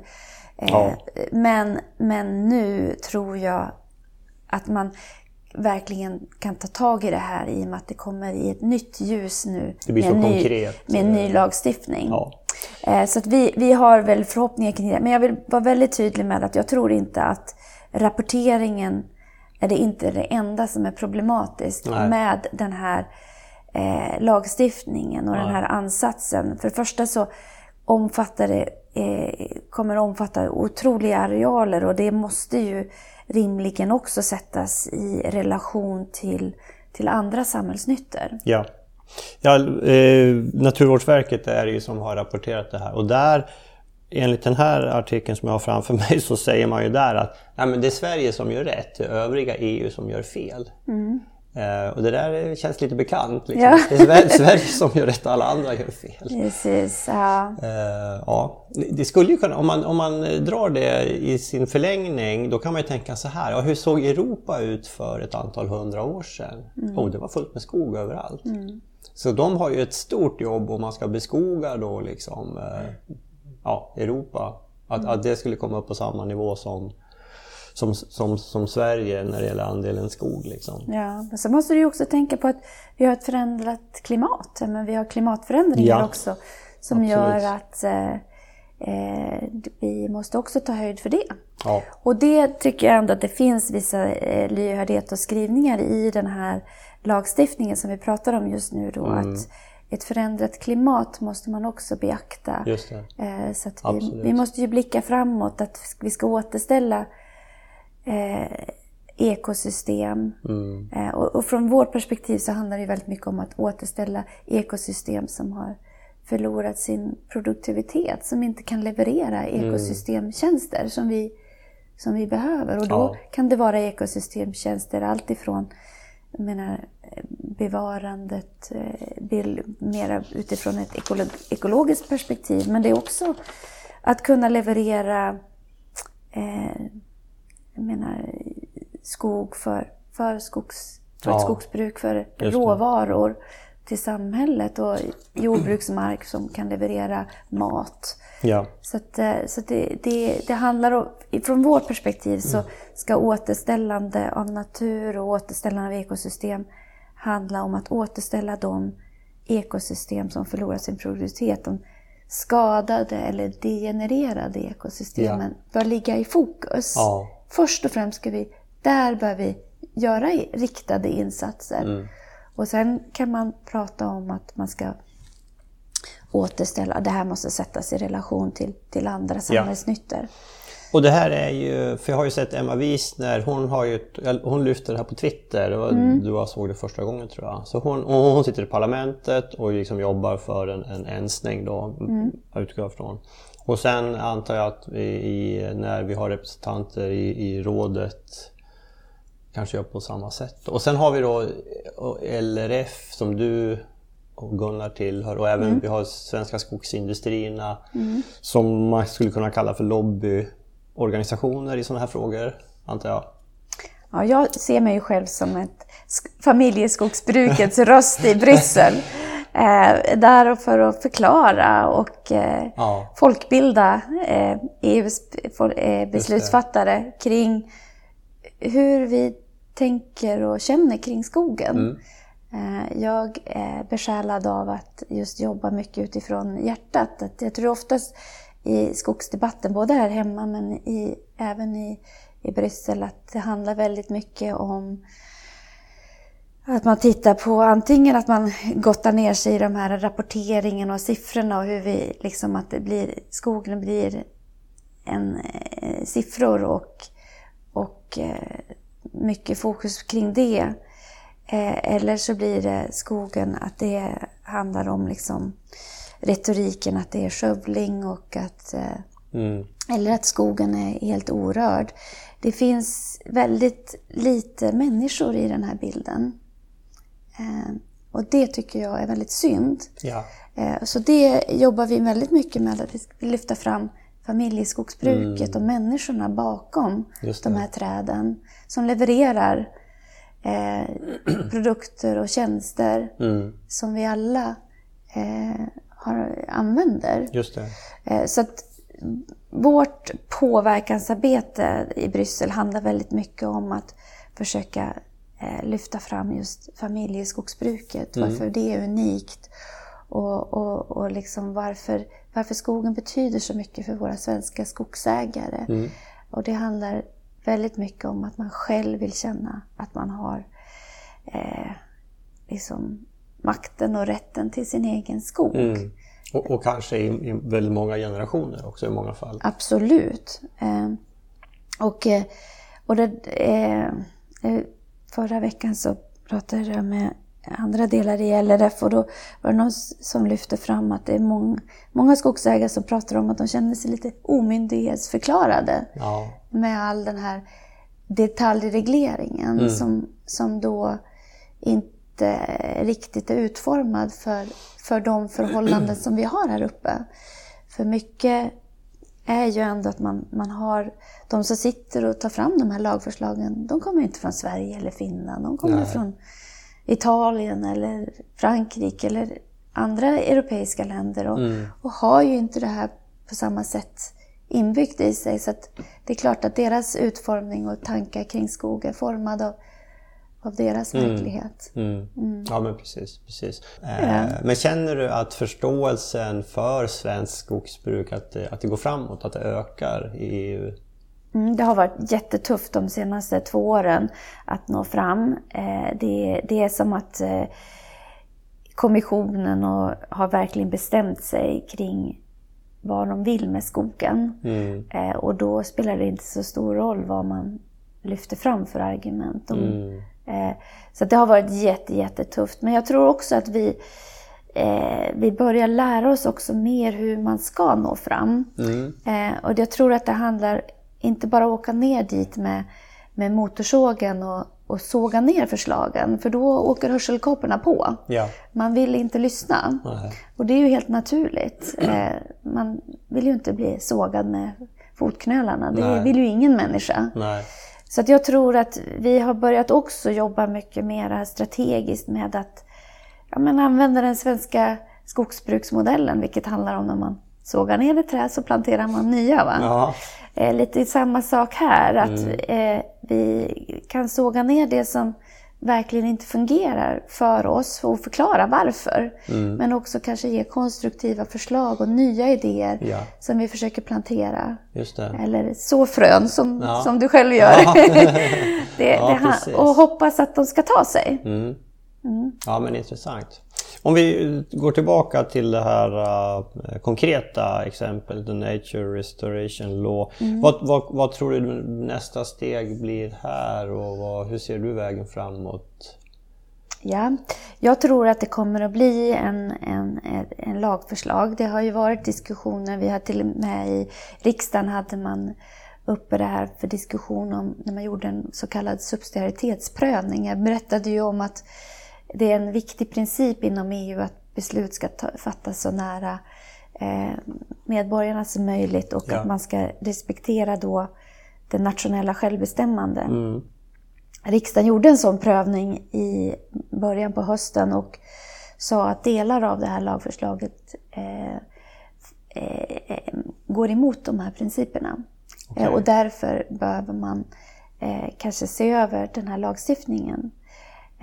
Ja. Eh, men, men nu tror jag att man verkligen kan ta tag i det här i och med att det kommer i ett nytt ljus nu. Det blir med så ny, konkret. Med en ny lagstiftning. Ja. Eh, så att vi, vi har väl förhoppningar kring det. Men jag vill vara väldigt tydlig med att jag tror inte att rapporteringen är det inte det enda som är problematiskt Nej. med den här eh, lagstiftningen och Nej. den här ansatsen. För det första så omfattar det Eh, kommer att omfatta otroliga arealer och det måste ju rimligen också sättas i relation till, till andra samhällsnyttor. Ja. ja eh, Naturvårdsverket är ju som har rapporterat det här och där enligt den här artikeln som jag har framför (laughs) mig så säger man ju där att nej, men det är Sverige som gör rätt, det är övriga EU som gör fel. Mm. Uh, och det där känns lite bekant. Liksom. Ja. Det är Sverige som gör rätt och alla andra gör fel. Precis, ja. Uh, ja. Det skulle ju kunna, om man, om man drar det i sin förlängning, då kan man ju tänka så här. Ja, hur såg Europa ut för ett antal hundra år sedan? Mm. Oh, det var fullt med skog överallt. Mm. Så de har ju ett stort jobb om man ska beskoga då liksom, uh, ja, Europa. Att, mm. att det skulle komma upp på samma nivå som som, som, som Sverige när det gäller andelen skog. Liksom. Ja, men så måste du också tänka på att vi har ett förändrat klimat. Men vi har klimatförändringar ja, också som absolut. gör att eh, eh, vi måste också ta höjd för det. Ja. Och det tycker jag ändå att det finns vissa eh, lyhördhet och skrivningar i den här lagstiftningen som vi pratar om just nu. Då, mm. att ett förändrat klimat måste man också beakta. Just det. Eh, så vi, vi, måste ju blicka framåt, att vi ska återställa eh, ekosystem. Mm. Eh, och, och, från vårt perspektiv så handlar det väldigt mycket om att återställa ekosystem som har förlorat sin produktivitet, som inte kan leverera Mm. ekosystemtjänster som, vi, som vi behöver. Och då Ja. kan det vara ekosystemtjänster alltifrån jag menar, bevarandet eh, bil- mera utifrån ett ekolo- ekologiskt perspektiv. Men det är också att kunna leverera eh, jag menar, skog för, för, skogs, för Ja, ett skogsbruk, för råvaror till samhället och jordbruksmark som kan leverera mat. Ja. Så, att, eh, så att det, det, det handlar om, från vårt perspektiv så ska återställande av natur och återställande av ekosystem handla om att återställa de ekosystem som förlorar sin produktivitet. De skadade eller degenererade ekosystemen bör ligga i fokus. Ja. Först och främst ska vi, där bör vi göra riktade insatser. Mm. Och sen kan man prata om att man ska återställa, det här måste sättas i relation till, till andra samhällsnyttor. Och det här är ju, för jag har ju sett Emma Wiesner, hon, har ju, hon lyfter det här på Twitter och Mm. du har såg det första gången tror jag. Så hon, hon sitter i parlamentet och liksom jobbar för en, en ensning då, Mm. utgår jag från. Och sen antar jag att vi, i, när vi har representanter i, i rådet kanske gör på samma sätt. Och sen har vi då LRF som du och Gunnar tillhör och även vi har Svenska Skogsindustrierna som man skulle kunna kalla för lobbyorganisationer i sådana här frågor, antar jag. Ja, jag ser mig själv som ett sk- familjeskogsbrukets röst i Bryssel. (laughs) Eh, där för att förklara och eh, Ja. folkbilda eh, EUs fol- eh, beslutsfattare kring hur vi tänker och känner kring skogen. Eh, jag är besjälad av att just jobba mycket utifrån hjärtat. Att jag tror oftast i skogsdebatten, både här hemma men i, även i, i Bryssel, att det handlar väldigt mycket om att man tittar på antingen att man gottar ner sig i de här rapporteringen och siffrorna och hur vi liksom att det blir, skogen blir en eh, siffror och, och eh, mycket fokus kring det. Eh, eller så blir det skogen att det handlar om liksom retoriken att det är skövling och att eh, Mm. eller att skogen är helt orörd. Det finns väldigt lite människor i den här bilden. Eh, och det tycker jag är väldigt synd. Ja. Eh, så det jobbar vi väldigt mycket med, att vi ska lyfta fram familjeskogsbruket och människorna bakom Mm. De här träden. Som levererar eh, (clears throat) produkter och tjänster Mm. som vi alla eh, har, använder. Just det. Eh, Så att vårt påverkansarbete i Bryssel handlar väldigt mycket om att försöka lyfta fram just familjeskogsbruket, varför det är unikt och, och, och liksom varför, varför skogen betyder så mycket för våra svenska skogsägare. Och det handlar väldigt mycket om att man själv vill känna att man har eh, liksom makten och rätten till sin egen skog. Mm. Och, och kanske i, i väldigt många generationer också i många fall. Absolut. Eh, och eh, och det, eh, eh, förra veckan så pratade jag med andra delar i LRF och då var det någon som lyfte fram att det är många, många skogsägare som pratar om att de känner sig lite omyndighetsförklarade Ja. med all den här detaljregleringen som, som då inte riktigt är utformad för, för de förhållanden som vi har här uppe. För mycket är ju ändå att man, man har de som sitter och tar fram de här lagförslagen, de kommer inte från Sverige eller Finland, de kommer Nej. från Italien eller Frankrike eller andra europeiska länder och, och har ju inte det här på samma sätt inbyggt i sig. Så att det är klart att deras utformning och tankar kring skog är formad av, av deras verklighet. Mm. Ja men precis. precis. Eh, men känner du att förståelsen för svenskt skogsbruk, att det, att det går framåt, att det ökar i EU? Mm, det har varit jättetufft de senaste två åren att nå fram. Eh, det, det är som att eh, kommissionen och, har verkligen bestämt sig kring vad de vill med skogen. Mm. Eh, och då spelar det inte så stor roll vad man lyfter fram för argument. De, Mm. Så att det har varit jätte, jättetufft. Men jag tror också att vi eh, vi börjar lära oss också mer hur man ska nå fram. Mm. Eh, och jag tror att det handlar inte bara om att åka ner dit med, med motorsågen och, och såga ner förslagen, för då åker hörselkåporna på. Ja. Man vill inte lyssna. Nej. Och det är ju helt naturligt. Eh, man vill ju inte bli sågad med fotknölarna. Det Nej. vill ju ingen människa. Nej. Så att jag tror att vi har börjat också jobba mycket mer strategiskt med att ja, men använda den svenska skogsbruksmodellen, vilket handlar om när man sågar ner ett träd så planterar man nya. Va? Ja. Eh, lite samma sak här, att Mm. eh, vi kan såga ner det som verkligen inte fungerar för oss och förklara varför. Mm. Men också kanske ge konstruktiva förslag och nya idéer Ja. som vi försöker plantera. Eller så frön som, Ja. som du själv gör. Ja. (laughs) (laughs) det, det, och hoppas att de ska ta sig. Mm. Ja men intressant. Om vi går tillbaka till det här uh, konkreta exemplet, The Nature Restoration Law. Vad, vad, vad tror du nästa steg blir här och vad, hur ser du vägen framåt? Ja, jag tror att det kommer att bli en, en, en, en lagförslag. Det har ju varit diskussioner, vi har till och med i riksdagen hade man uppe det här för diskussion om när man gjorde en så kallad subsidiaritetsprövning. Jag berättade ju om att det är en viktig princip inom EU att beslut ska ta, fattas så nära eh, medborgarna som möjligt och Ja. att man ska respektera då det nationella självbestämmande. Mm. Riksdagen gjorde en sån prövning i början på hösten och sa att delar av det här lagförslaget eh, eh, går emot de här principerna. Okej. Eh, och därför behöver man eh, kanske se över den här lagstiftningen.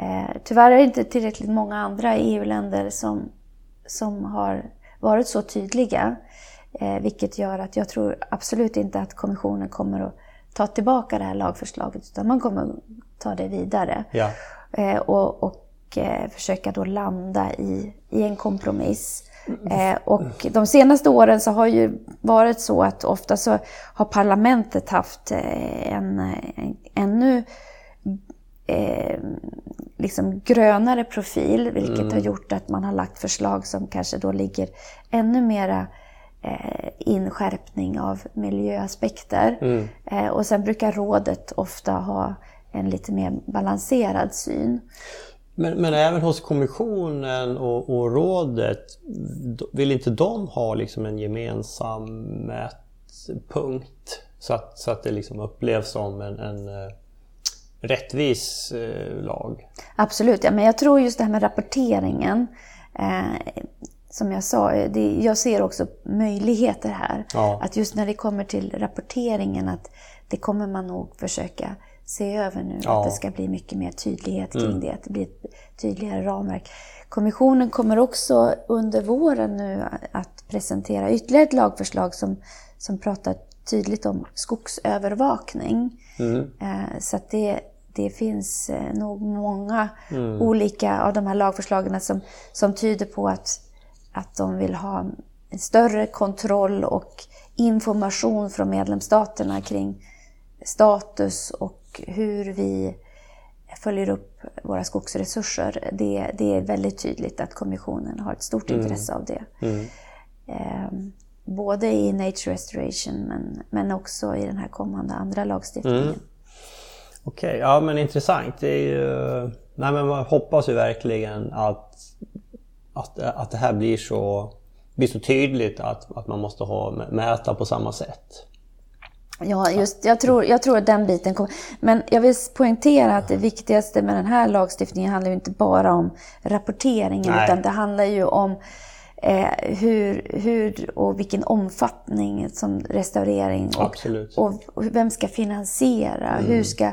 Eh, tyvärr är det inte tillräckligt många andra EU-länder som, som har varit så tydliga. Eh, vilket gör att jag tror absolut inte att kommissionen kommer att ta tillbaka det här lagförslaget utan man kommer att ta det vidare. Ja. Eh, och och försöka då landa i, i en kompromiss. Eh, och de senaste åren så har ju varit så att ofta så har parlamentet haft en, en ännu eh, liksom grönare profil, vilket har gjort att man har lagt förslag som kanske då ligger ännu mera eh, inskärpning av miljöaspekter. Eh, och sen brukar rådet ofta ha en lite mer balanserad syn. Men, men även hos kommissionen och, och rådet, vill inte de ha liksom en gemensam mätpunkt? Så att, så att det liksom upplevs som en, en eh, rättvis eh, lag? Absolut, ja, men jag tror just det här med rapporteringen. Eh, som jag sa, det, jag ser också möjligheter här. Ja. Att just när det kommer till rapporteringen att det kommer man nog försöka se över nu. Ja. Mm. Att det ska bli mycket mer tydlighet kring det. Att det blir ett tydligare ramverk. Kommissionen kommer också under våren nu att presentera ytterligare ett lagförslag som, som pratar tydligt om skogsövervakning. Mm. Eh, Så att det, det finns eh, nog många olika av de här lagförslagen som, som tyder på att, att de vill ha en större kontroll och information från medlemsstaterna kring status och hur vi följer upp våra skogsresurser. Det, det är väldigt tydligt att kommissionen har ett stort intresse av det. Mm. Eh, både i Nature Restoration men, men också i den här kommande andra lagstiftningen. Okej, ja men intressant. Det är ju... Nej men man hoppas ju verkligen att, att, att det här blir så, blir så tydligt att, att man måste ha, mäta på samma sätt. Ja, just, jag, tror, jag tror att den biten kommer. Men jag vill poängtera att det viktigaste med den här lagstiftningen handlar ju inte bara om rapporteringen Nej. utan det handlar ju om eh, hur, hur och vilken omfattning som restaurering och, och, och vem ska finansiera? Hur, ska,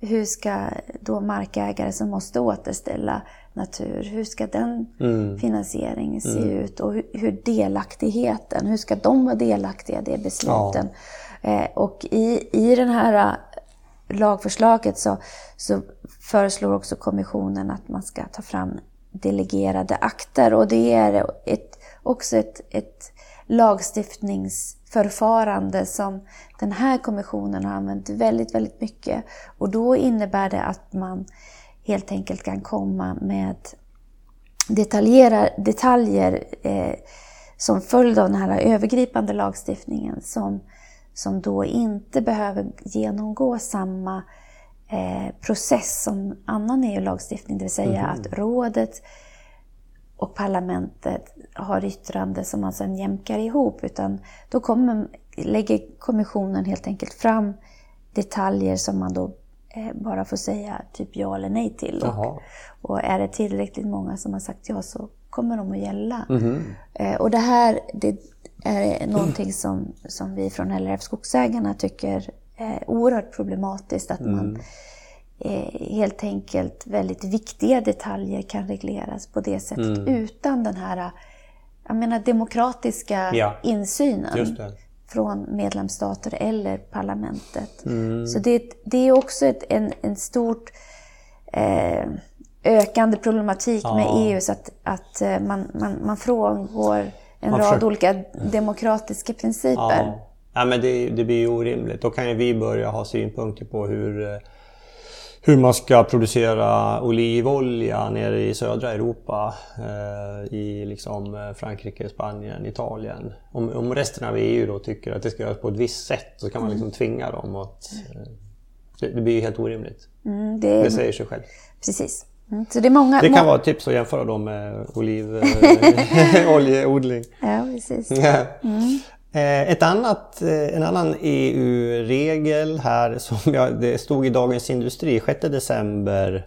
hur ska då markägare som måste återställa natur, hur ska den finansieringen se ut? Och hur, hur delaktigheten, hur ska de vara delaktiga i det besluten? Eh, och i, i den här eh, lagförslaget så, så föreslår också kommissionen att man ska ta fram delegerade akter och det är ett, också ett, ett lagstiftningsförfarande som den här kommissionen har använt väldigt, väldigt mycket. Och då innebär det att man helt enkelt kan komma med detaljer eh, som följd av den här övergripande lagstiftningen som, som då inte behöver genomgå samma eh, process som annan EU-lagstiftning, det vill säga mm. att rådet och parlamentet har yttrande som man sedan jämkar ihop, utan då kommer, lägger kommissionen helt enkelt fram detaljer som man då eh, bara får säga typ ja eller nej till. Och, och, är det tillräckligt många som har sagt ja så kommer de att gälla. Mm. Och det här det är någonting som, som vi från LRF Skogsägarna tycker är oerhört problematiskt. Att mm. man eh, helt enkelt väldigt viktiga detaljer kan regleras på det sättet mm. utan den här jag menar, demokratiska ja. insynen från medlemsstater eller parlamentet. Mm. Så det, det, är också ett, en, en stort eh, ökande problematik ja. med EU så att, att eh, man, man, man frångår en man rad försöker... olika demokratiska principer. Ja, ja men det, det blir ju orimligt. Då kan ju vi börja ha synpunkter på hur eh, hur man ska producera olivolja nere i södra Europa. Eh, I liksom eh, Frankrike, Spanien, Italien. Om, om resten av EU då tycker att det ska göras på ett visst sätt så kan man liksom tvinga dem att... Eh, det blir ju helt orimligt. Mm, det... det säger sig själv. Precis. Mm, så det, är många, det kan vara ett tips att jämföra dem med olivoljeodling. (laughs) ja, precis. Mm. Eh, ett annat, eh, en annan EU-regel här som jag, det stod i Dagens Industri 6 december,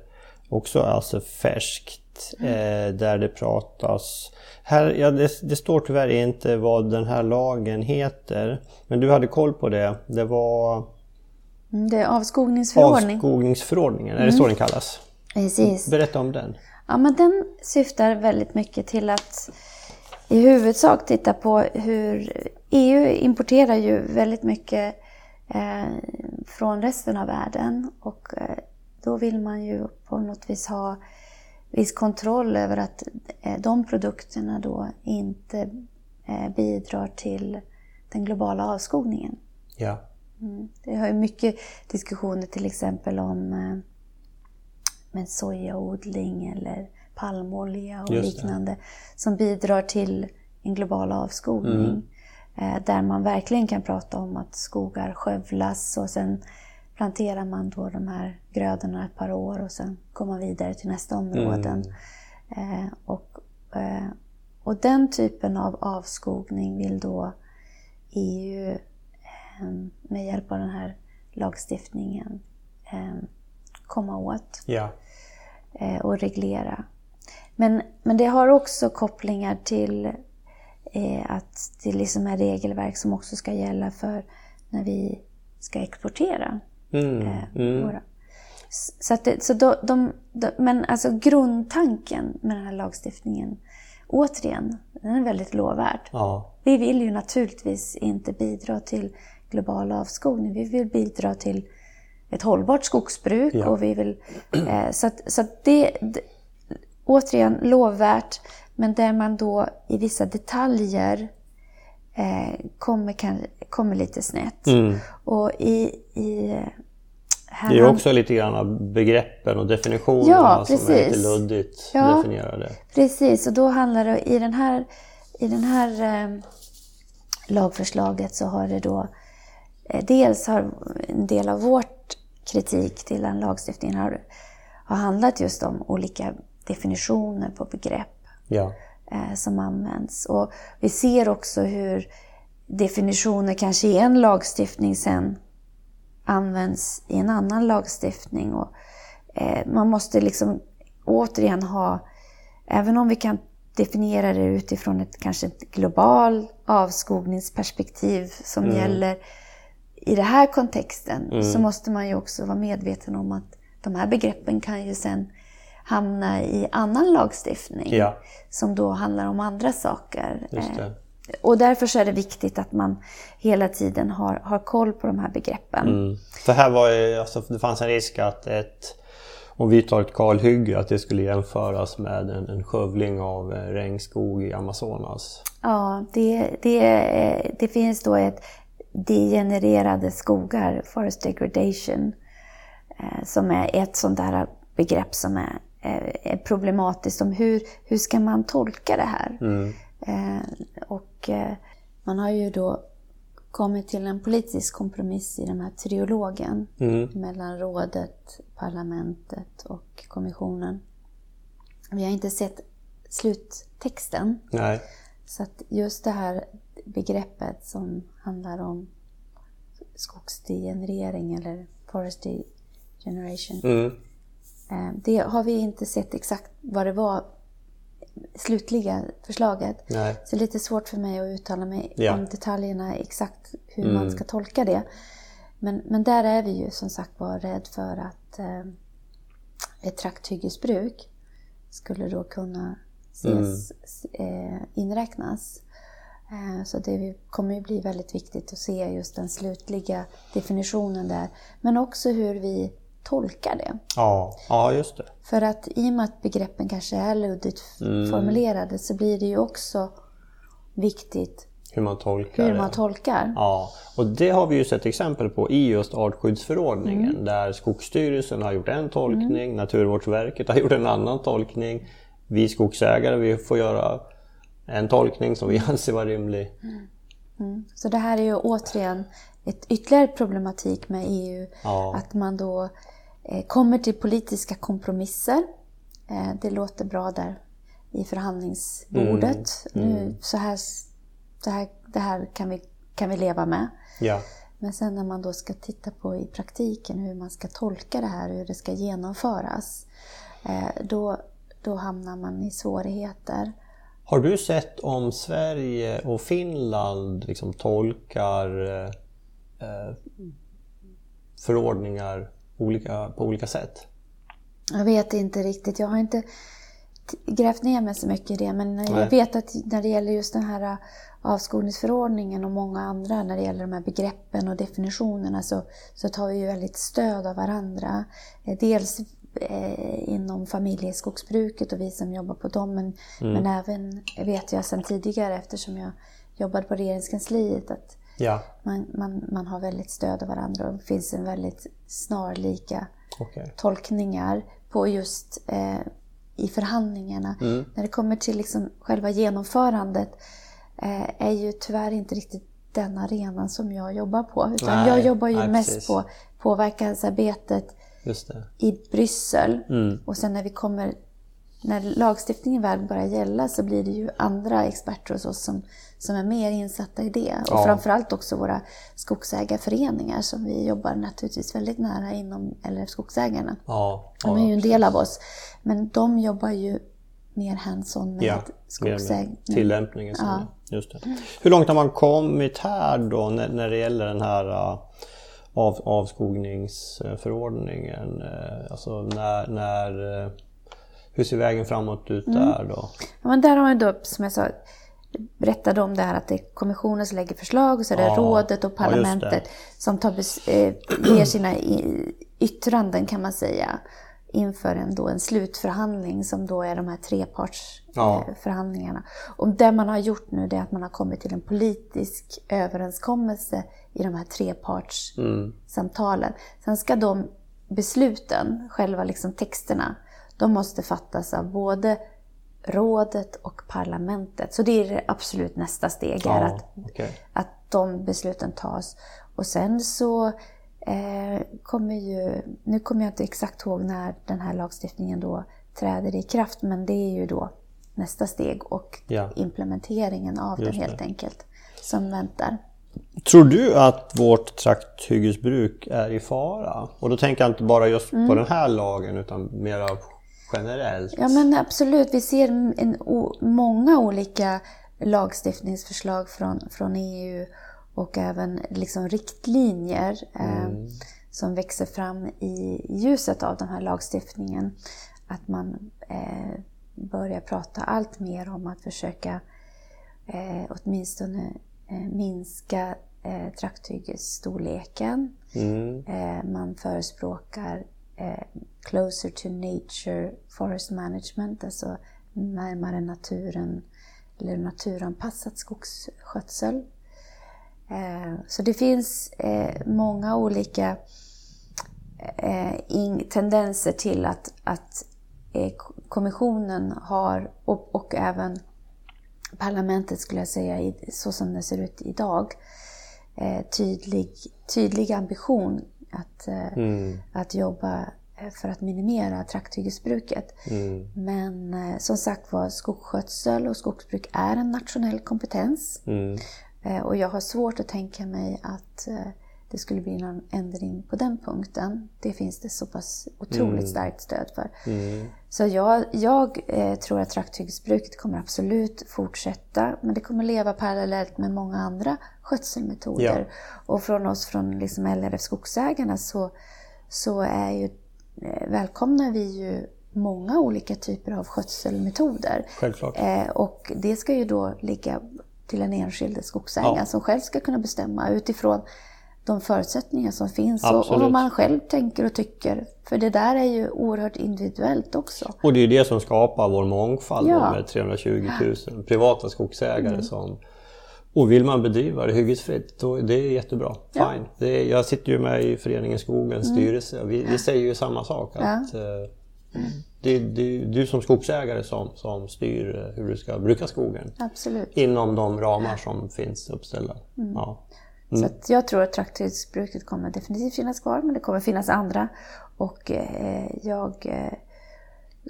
också alltså färskt, mm. där det pratas här, ja, det, det, står tyvärr inte vad den här lagen heter, men du hade koll på det. Det var... Mm, det är avskogningsförordning. Avskogningsförordningen, är det så mm. den kallas? Precis. Berätta om den. Ja, men den syftar väldigt mycket till att i huvudsak titta på hur EU importerar ju väldigt mycket eh, från resten av världen och eh, då vill man ju på något vis ha viss kontroll över att eh, de produkterna då inte eh, bidrar till den globala avskogningen. Ja. Mm. Det har ju mycket diskussioner till exempel om eh, med sojaodling eller palmolja och liknande som bidrar till en global avskogning. Mm. Eh, där man verkligen kan prata om att skogar skövlas och sen planterar man då de här grödorna ett par år och sen kommer man vidare till nästa områden. Mm. Eh, och, eh, och den typen av avskogning vill då EU med hjälp av den här lagstiftningen komma åt ja. och reglera. Men, men det har också kopplingar till eh, att det liksom är regelverk som också ska gälla för när vi ska exportera. Mm, eh, mm. Våra. Så att det, så då, de, de, men alltså grundtanken med den här lagstiftningen, återigen, den är väldigt lovvärd. Ja. Vi vill ju naturligtvis inte bidra till global avskogning. Vi vill bidra till ett hållbart skogsbruk ja. och vi vill... Eh, så att, så att det, det, återigen, lovvärt. Men där man då i vissa detaljer eh, kommer, kan, kommer lite snett. Mm. Och i, i det är också lite grann av begreppen och definitionerna ja, som är lite luddigt ja, definierade. Precis, och då handlar det i den här, i den här eh, lagförslaget så har det då eh, dels har en del av vårt kritik till den lagstiftningen har, har handlat just om olika definitioner på begrepp ja. eh, som används. Och vi ser också hur definitioner kanske i en lagstiftning sen används i en annan lagstiftning. Och, eh, man måste liksom återigen ha, även om vi kan definiera det utifrån ett kanske ett global avskogningsperspektiv som mm. gäller i den här kontexten, mm. så måste man ju också vara medveten om att de här begreppen kan ju sen hamna i annan lagstiftning ja. som då handlar om andra saker. Eh, och därför så är det viktigt att man hela tiden har, har koll på de här begreppen. Mm. För här var ju, alltså, det fanns en risk att ett, om vi tar ett kalhygge, att det skulle jämföras med en, en skövling av eh, regnskog i Amazonas. Ja, det, det, det finns då ett degenererade skogar, forest degradation, eh, som är ett sånt där begrepp som är är problematiskt om hur, hur ska man tolka det här. Mm. Eh, och eh, man har ju då kommit till en politisk kompromiss i den här triologen Mm. mellan rådet, parlamentet och kommissionen. Vi har inte sett sluttexten. Nej. Så att just det här begreppet som handlar om skogsdegenerering eller forest degeneration. Mm. Eh, Det har vi inte sett exakt vad det var slutliga förslaget. Nej. Så det är lite svårt för mig att uttala mig Ja. om detaljerna exakt hur Mm. man ska tolka det. Men, men där är vi ju som sagt var rädd för att eh, ett trakthyggesbruk skulle då kunna ses, Mm. eh, inräknas. Eh, så det kommer ju bli väldigt viktigt att se just den slutliga definitionen där. Men också hur vi tolkar det. Ja. ja, just det. För att i och med att begreppen kanske är luddigt Mm. formulerade så blir det ju också viktigt Hur man tolkar hur man tolkar. Ja, och det har vi ju sett exempel på i just artskyddsförordningen Mm. där Skogsstyrelsen har gjort en tolkning, Naturvårdsverket har (laughs) gjort en annan tolkning. Vi skogsägare vi får göra en tolkning som vi (laughs) anser vara rimlig. Så det här är ju återigen ett ytterligare problematik med EU. Ja. Att man då eh, kommer till politiska kompromisser. Eh, det låter bra där i förhandlingsbordet. Mm. Nu, så här, så här, det här kan vi, kan vi leva med. Ja, Men sen när man då ska titta på i praktiken hur man ska tolka det här, hur det ska genomföras. Eh, då, då hamnar man i svårigheter. Har du sett om Sverige och Finland liksom tolkar förordningar olika, på olika sätt? Jag vet inte riktigt. Jag har inte grävt ner mig så mycket i det. Men Nej. jag vet att när det gäller just den här avskogningsförordningen och många andra när det gäller de här begreppen och definitionerna så, så tar vi ju väldigt stöd av varandra. Eh, Dels eh, inom familjeskogsbruket och vi som jobbar på dem men, men även vet jag sedan tidigare eftersom jag jobbade på regeringskansliet att Ja, man, man, man har väldigt stöd av varandra och det finns en väldigt snarlika okej. tolkningar på just eh, i förhandlingarna. När det kommer till liksom själva genomförandet eh, är ju tyvärr inte riktigt den arenan som jag jobbar på. Utan Nej, jag jobbar ju nej, mest precis. på påverkansarbetet i Bryssel. Mm. Och sen när vi kommer när lagstiftningen väl börjar gälla så blir det ju andra experter hos oss som, som är mer insatta i det. Och Ja. framförallt också våra skogsägarföreningar som vi jobbar naturligtvis väldigt nära inom LRF Skogsägarna. Ja, De är ju en del av oss. Men de jobbar ju mer hands-on med Ja, skogsägning. tillämpningen. Ja. ja. Just det. Hur långt har man kommit här då när, när det gäller den här uh, av, avskogningsförordningen? Uh, alltså när, när, uh, hur ser vägen framåt ut Mm. där då? Ja, men där har man då, som jag sa, berättade om det här att det är kommissionen som lägger förslag och så är det Ja, rådet och ja, parlamentet som tar, eh, ger sina yttranden kan man säga inför en, då en slutförhandling som då är de här Ja. trepartsförhandlingarna. Och det man har gjort nu är att man har kommit till en politisk överenskommelse i de här trepartssamtalen. Sen ska de besluten, själva liksom texterna, de måste fattas av både rådet och parlamentet. Så det är det absolut nästa steg, Ja, att, okej. att de besluten tas. Och sen så eh, kommer ju, nu kommer jag inte exakt ihåg när den här lagstiftningen då träder i kraft, men det är ju då nästa steg och Ja. implementeringen av den Just det. helt enkelt som väntar. Tror du att vårt trakthyggesbruk är i fara? Och då tänker jag inte bara just Mm. på den här lagen utan mera generellt. Ja men absolut, vi ser en, o, många olika lagstiftningsförslag från, från EU och även liksom riktlinjer eh, som växer fram i ljuset av den här lagstiftningen. Att man eh, börjar prata allt mer om att försöka eh, åtminstone eh, minska eh, trakthyggestorleken. Mm. Eh, man förespråkar eh, closer to nature forest management, alltså närmare naturen eller naturanpassat skogsskötsel. Eh, så det finns eh, många olika eh, tendenser till att, att kommissionen har, och, och, även parlamentet skulle jag säga, så som det ser ut idag, tydlig, tydlig ambition att, mm. att jobba för att minimera trakthyggesbruket. Mm. Men eh, som sagt var, skogsskötsel och skogsbruk är en nationell kompetens. Mm. Eh, och jag har svårt att tänka mig att eh, det skulle bli någon ändring på den punkten. Det finns det så pass otroligt mm. starkt stöd för. Mm. Så jag, jag eh, tror att trakthyggesbruket kommer absolut fortsätta, men det kommer leva parallellt med många andra skötselmetoder. Ja. Och från oss från liksom LRF Skogsägarna så, så är ju, eh, välkomnar vi ju många olika typer av skötselmetoder. Självklart. Eh, och det ska ju då ligga till den enskilde skogsägaren ja. som själv ska kunna bestämma utifrån de förutsättningar som finns och, och, vad man själv tänker och tycker. För det där är ju oerhört individuellt också. Och det är ju det som skapar vår mångfald ja. med 320 000 privata skogsägare mm. som och vill man bedriva det hyggesfritt, då det är jättebra. Ja. Fine. Det är, jag sitter ju med i Föreningen Skogens mm. styrelse vi, vi, säger ju samma sak. Att, ja. eh, det, det är du som skogsägare som, som styr eh, hur du ska bruka skogen. Absolut. Inom de ramar som finns uppställda. Mm. Ja. Mm. Så jag tror att trakthyggesbruket kommer definitivt finnas kvar, men det kommer finnas andra. Och eh, jag eh,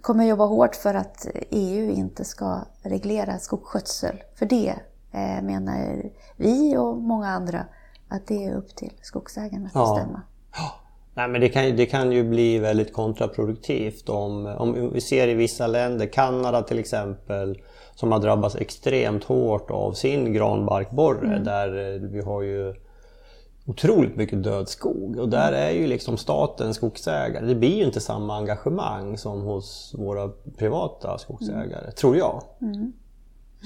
kommer jobba hårt för att EU inte ska reglera skogsskötsel. För det eh, menar vi och många andra att det är upp till skogsägarna att ja. bestämma. Ja. Nej, men det, kan, det kan ju bli väldigt kontraproduktivt om, om vi ser i vissa länder, Kanada till exempel, som har drabbats extremt hårt av sin granbarkborre mm. där eh, vi har ju otroligt mycket död skog och där är ju liksom staten skogsägare. Det blir ju inte samma engagemang som hos våra privata skogsägare, mm. tror jag. Mm.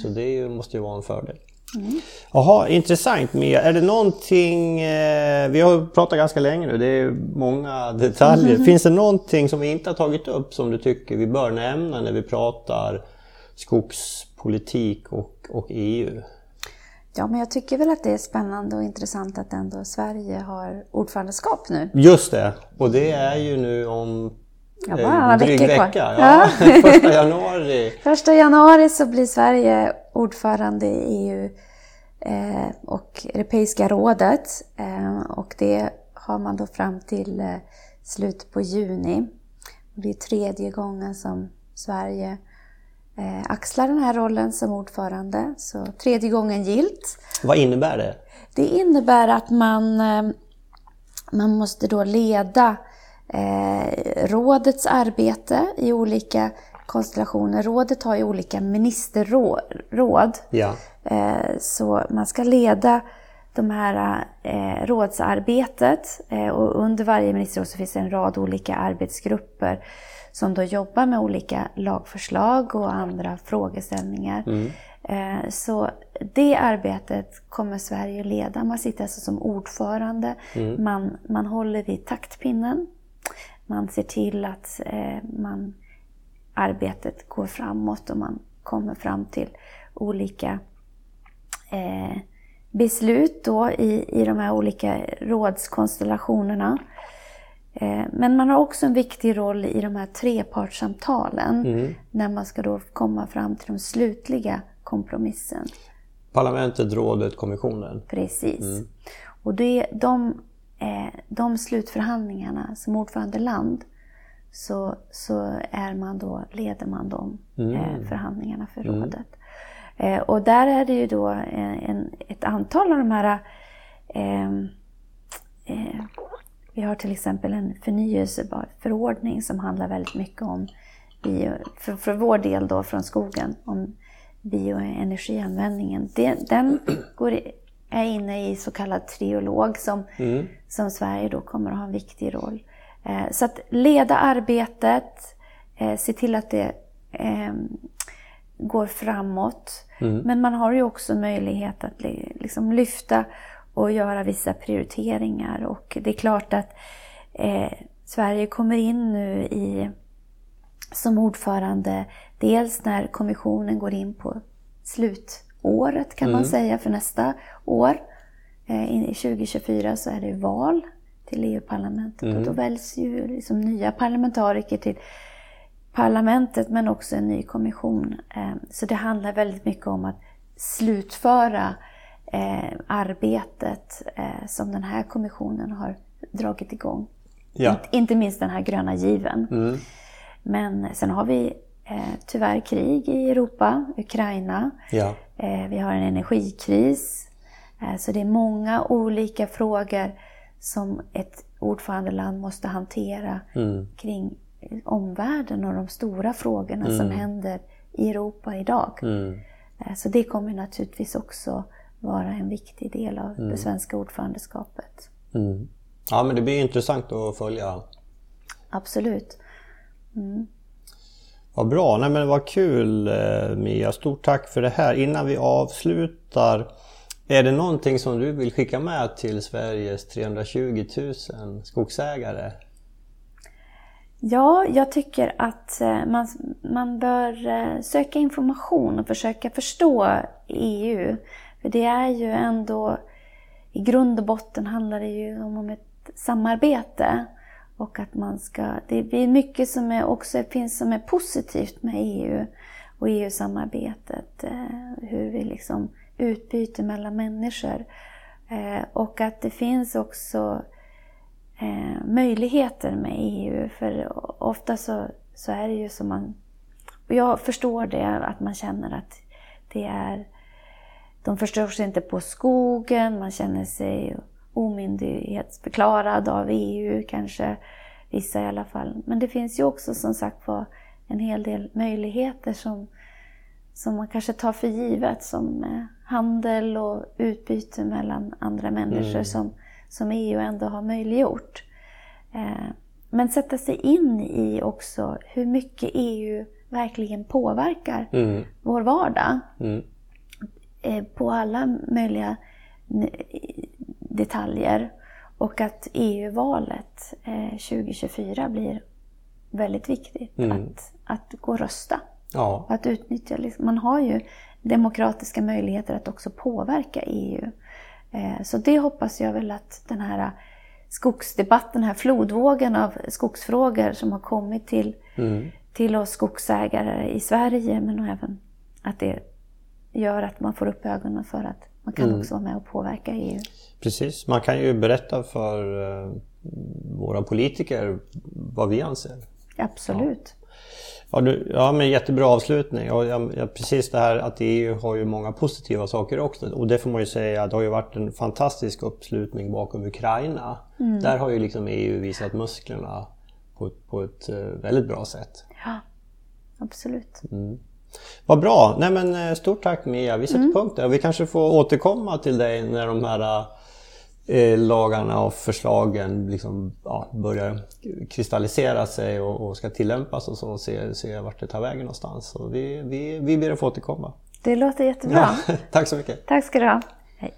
Så det måste ju vara en fördel. Mm. Jaha, intressant Mia. Är det någonting, eh, vi har pratat ganska länge nu, det är många detaljer. Mm. Finns det någonting som vi inte har tagit upp som du tycker vi bör nämna när vi pratar skogspolitik och, och EU? Ja, men jag tycker väl att det är spännande och intressant att ändå Sverige har ordförandeskap nu. Just det, och det är ju nu om Ja, bara några veckor vecka. kvar. Ja. (laughs) Första januari. (laughs) Första januari så blir Sverige ordförande i EU eh, och Europeiska rådet. Eh, och det har man då fram till eh, slutet på juni. Det är tredje gången som Sverige eh, axlar den här rollen som ordförande. Så tredje gången gilt. Vad innebär det? Det innebär att man, eh, man måste då leda eh, rådets arbete i olika konstellationer. Rådet har ju olika ministerråd. Ja. Eh, så man ska leda de här eh, rådsarbetet eh, och under varje ministerråd så finns det en rad olika arbetsgrupper som då jobbar med olika lagförslag och andra frågeställningar. Mm. Eh, så det arbetet kommer Sverige leda. Man sitter alltså som ordförande. Mm. Man, man håller vid taktpinnen. Man ser till att eh, man, arbetet går framåt och man kommer fram till olika eh, beslut då i, i de här olika rådskonstellationerna. Eh, men man har också en viktig roll i de här trepartssamtalen mm. när man ska då komma fram till de slutliga kompromissen. Parlamentet, rådet, kommissionen. Precis. Mm. Och det, de, de slutförhandlingarna som ordförandeland så, så är man då, leder man de mm. eh, förhandlingarna för mm. rådet. Eh, och där är det ju då en, ett antal av de här eh, eh, vi har till exempel en förnyelsebar förordning som handlar väldigt mycket om, bio, för, för vår del då från skogen, om bioenergianvändningen. Den, den går, är inne i så kallad triolog som, mm. som Sverige då kommer att ha en viktig roll. Eh, så att leda arbetet, eh, se till att det eh, går framåt. Mm. Men man har ju också möjlighet att liksom lyfta och göra vissa prioriteringar. Och det är klart att eh, Sverige kommer in nu i, som ordförande dels när kommissionen går in på slutåret kan mm. man säga för nästa år. Eh, I 2024 så är det val till EU-parlamentet mm. och då väljs ju liksom nya parlamentariker till parlamentet men också en ny kommission. Eh, så det handlar väldigt mycket om att slutföra eh, arbetet som den här kommissionen har dragit igång. Ja. Inte, minst den här gröna given. Mm. Men sen har vi tyvärr krig i Europa, Ukraina. Ja. Eh, vi har en energikris. Eh, så det är många olika frågor som ett ordförandeland måste hantera mm. kring omvärlden och de stora frågorna mm. som händer i Europa idag. Mm. Eh, så det kommer naturligtvis också vara en viktig del av mm. det svenska ordförandeskapet. Mm. Ja, men det blir intressant att följa. Absolut. Mm. Vad bra, nej men vad kul eh, Mia, stort tack för det här. Innan vi avslutar, är det någonting som du vill skicka med till Sveriges 320 000 skogsägare? Ja, jag tycker att eh, man, man bör eh, söka information och försöka förstå EU. För det är ju ändå, i grund och botten handlar det ju om ett samarbete. Och att man ska, det är mycket som är också finns som är positivt med EU och EU-samarbetet. Eh, hur vi liksom utbyter mellan människor. Eh, och att det finns också eh, möjligheter med EU. För ofta så, så är det ju som man... Och jag förstår det, att man känner att det är... De förstår sig inte på skogen, man känner sig omyndighetsförklarad av EU kanske, vissa i alla fall. Men det finns ju också som sagt var en hel del möjligheter som, som man kanske tar för givet som eh, handel och utbyte mellan andra människor mm. som som EU ändå har möjliggjort. Eh, men sätta sig in i också hur mycket EU verkligen påverkar mm. vår vardag. Mm. Eh, på alla möjliga detaljer. Och att EU-valet 2024 eh, blir väldigt viktigt. Mm. Att, att gå och rösta. Ja. Att utnyttja, liksom, man har ju demokratiska möjligheter att också påverka EU. Eh, så det hoppas jag väl att den här skogsdebatten, den här flodvågen av skogsfrågor som har kommit till, mm. till oss skogsägare i Sverige, men även att det gör att man får upp ögonen för att man kan mm. också vara med och påverka EU. Precis, man kan ju berätta för uh, våra politiker vad vi anser. Absolut. Ja. Ja, du, ja men jättebra avslutning. Och ja, precis det här att EU har ju många positiva saker också. Och det får man ju säga, det har ju varit en fantastisk uppslutning bakom Ukraina. Mm. Där har ju liksom EU visat musklerna på, på ett uh, väldigt bra sätt. Ja, absolut. Mm. Vad bra! Nej men eh, stort tack Mia, vi sätter mm. punkt där. Vi kanske får återkomma till dig när de här Eh, lagarna och förslagen liksom, ja, börjar kristallisera sig och, och, ska tillämpas och så och se, se vart det tar vägen någonstans. Så vi, vi, vi ber att få återkomma. Det låter jättebra. Ja, (laughs) tack så mycket. Tack ska du ha. Hej.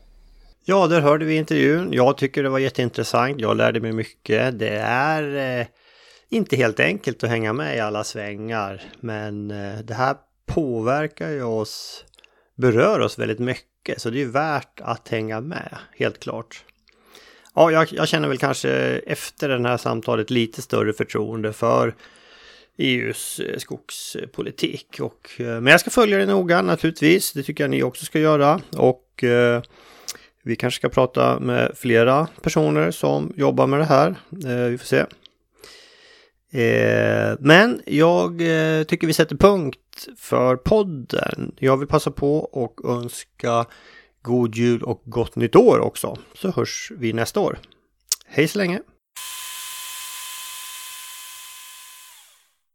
Ja, där hörde vi intervjun. Jag tycker det var jätteintressant. Jag lärde mig mycket. Det är eh, inte helt enkelt att hänga med i alla svängar, men eh, det här påverkar ju oss, berör oss väldigt mycket, så det är värt att hänga med, helt klart. Ja, jag, jag, känner väl kanske efter det här samtalet lite större förtroende för EUs eh, skogspolitik. Och, eh, men jag ska följa det noga naturligtvis. Det tycker jag ni också ska göra. Och eh, vi kanske ska prata med flera personer som jobbar med det här. Eh, vi får se. Eh, men jag eh, tycker vi sätter punkt för podden. Jag vill passa på och önska God jul och gott nytt år också, så hörs vi nästa år. Hej så länge!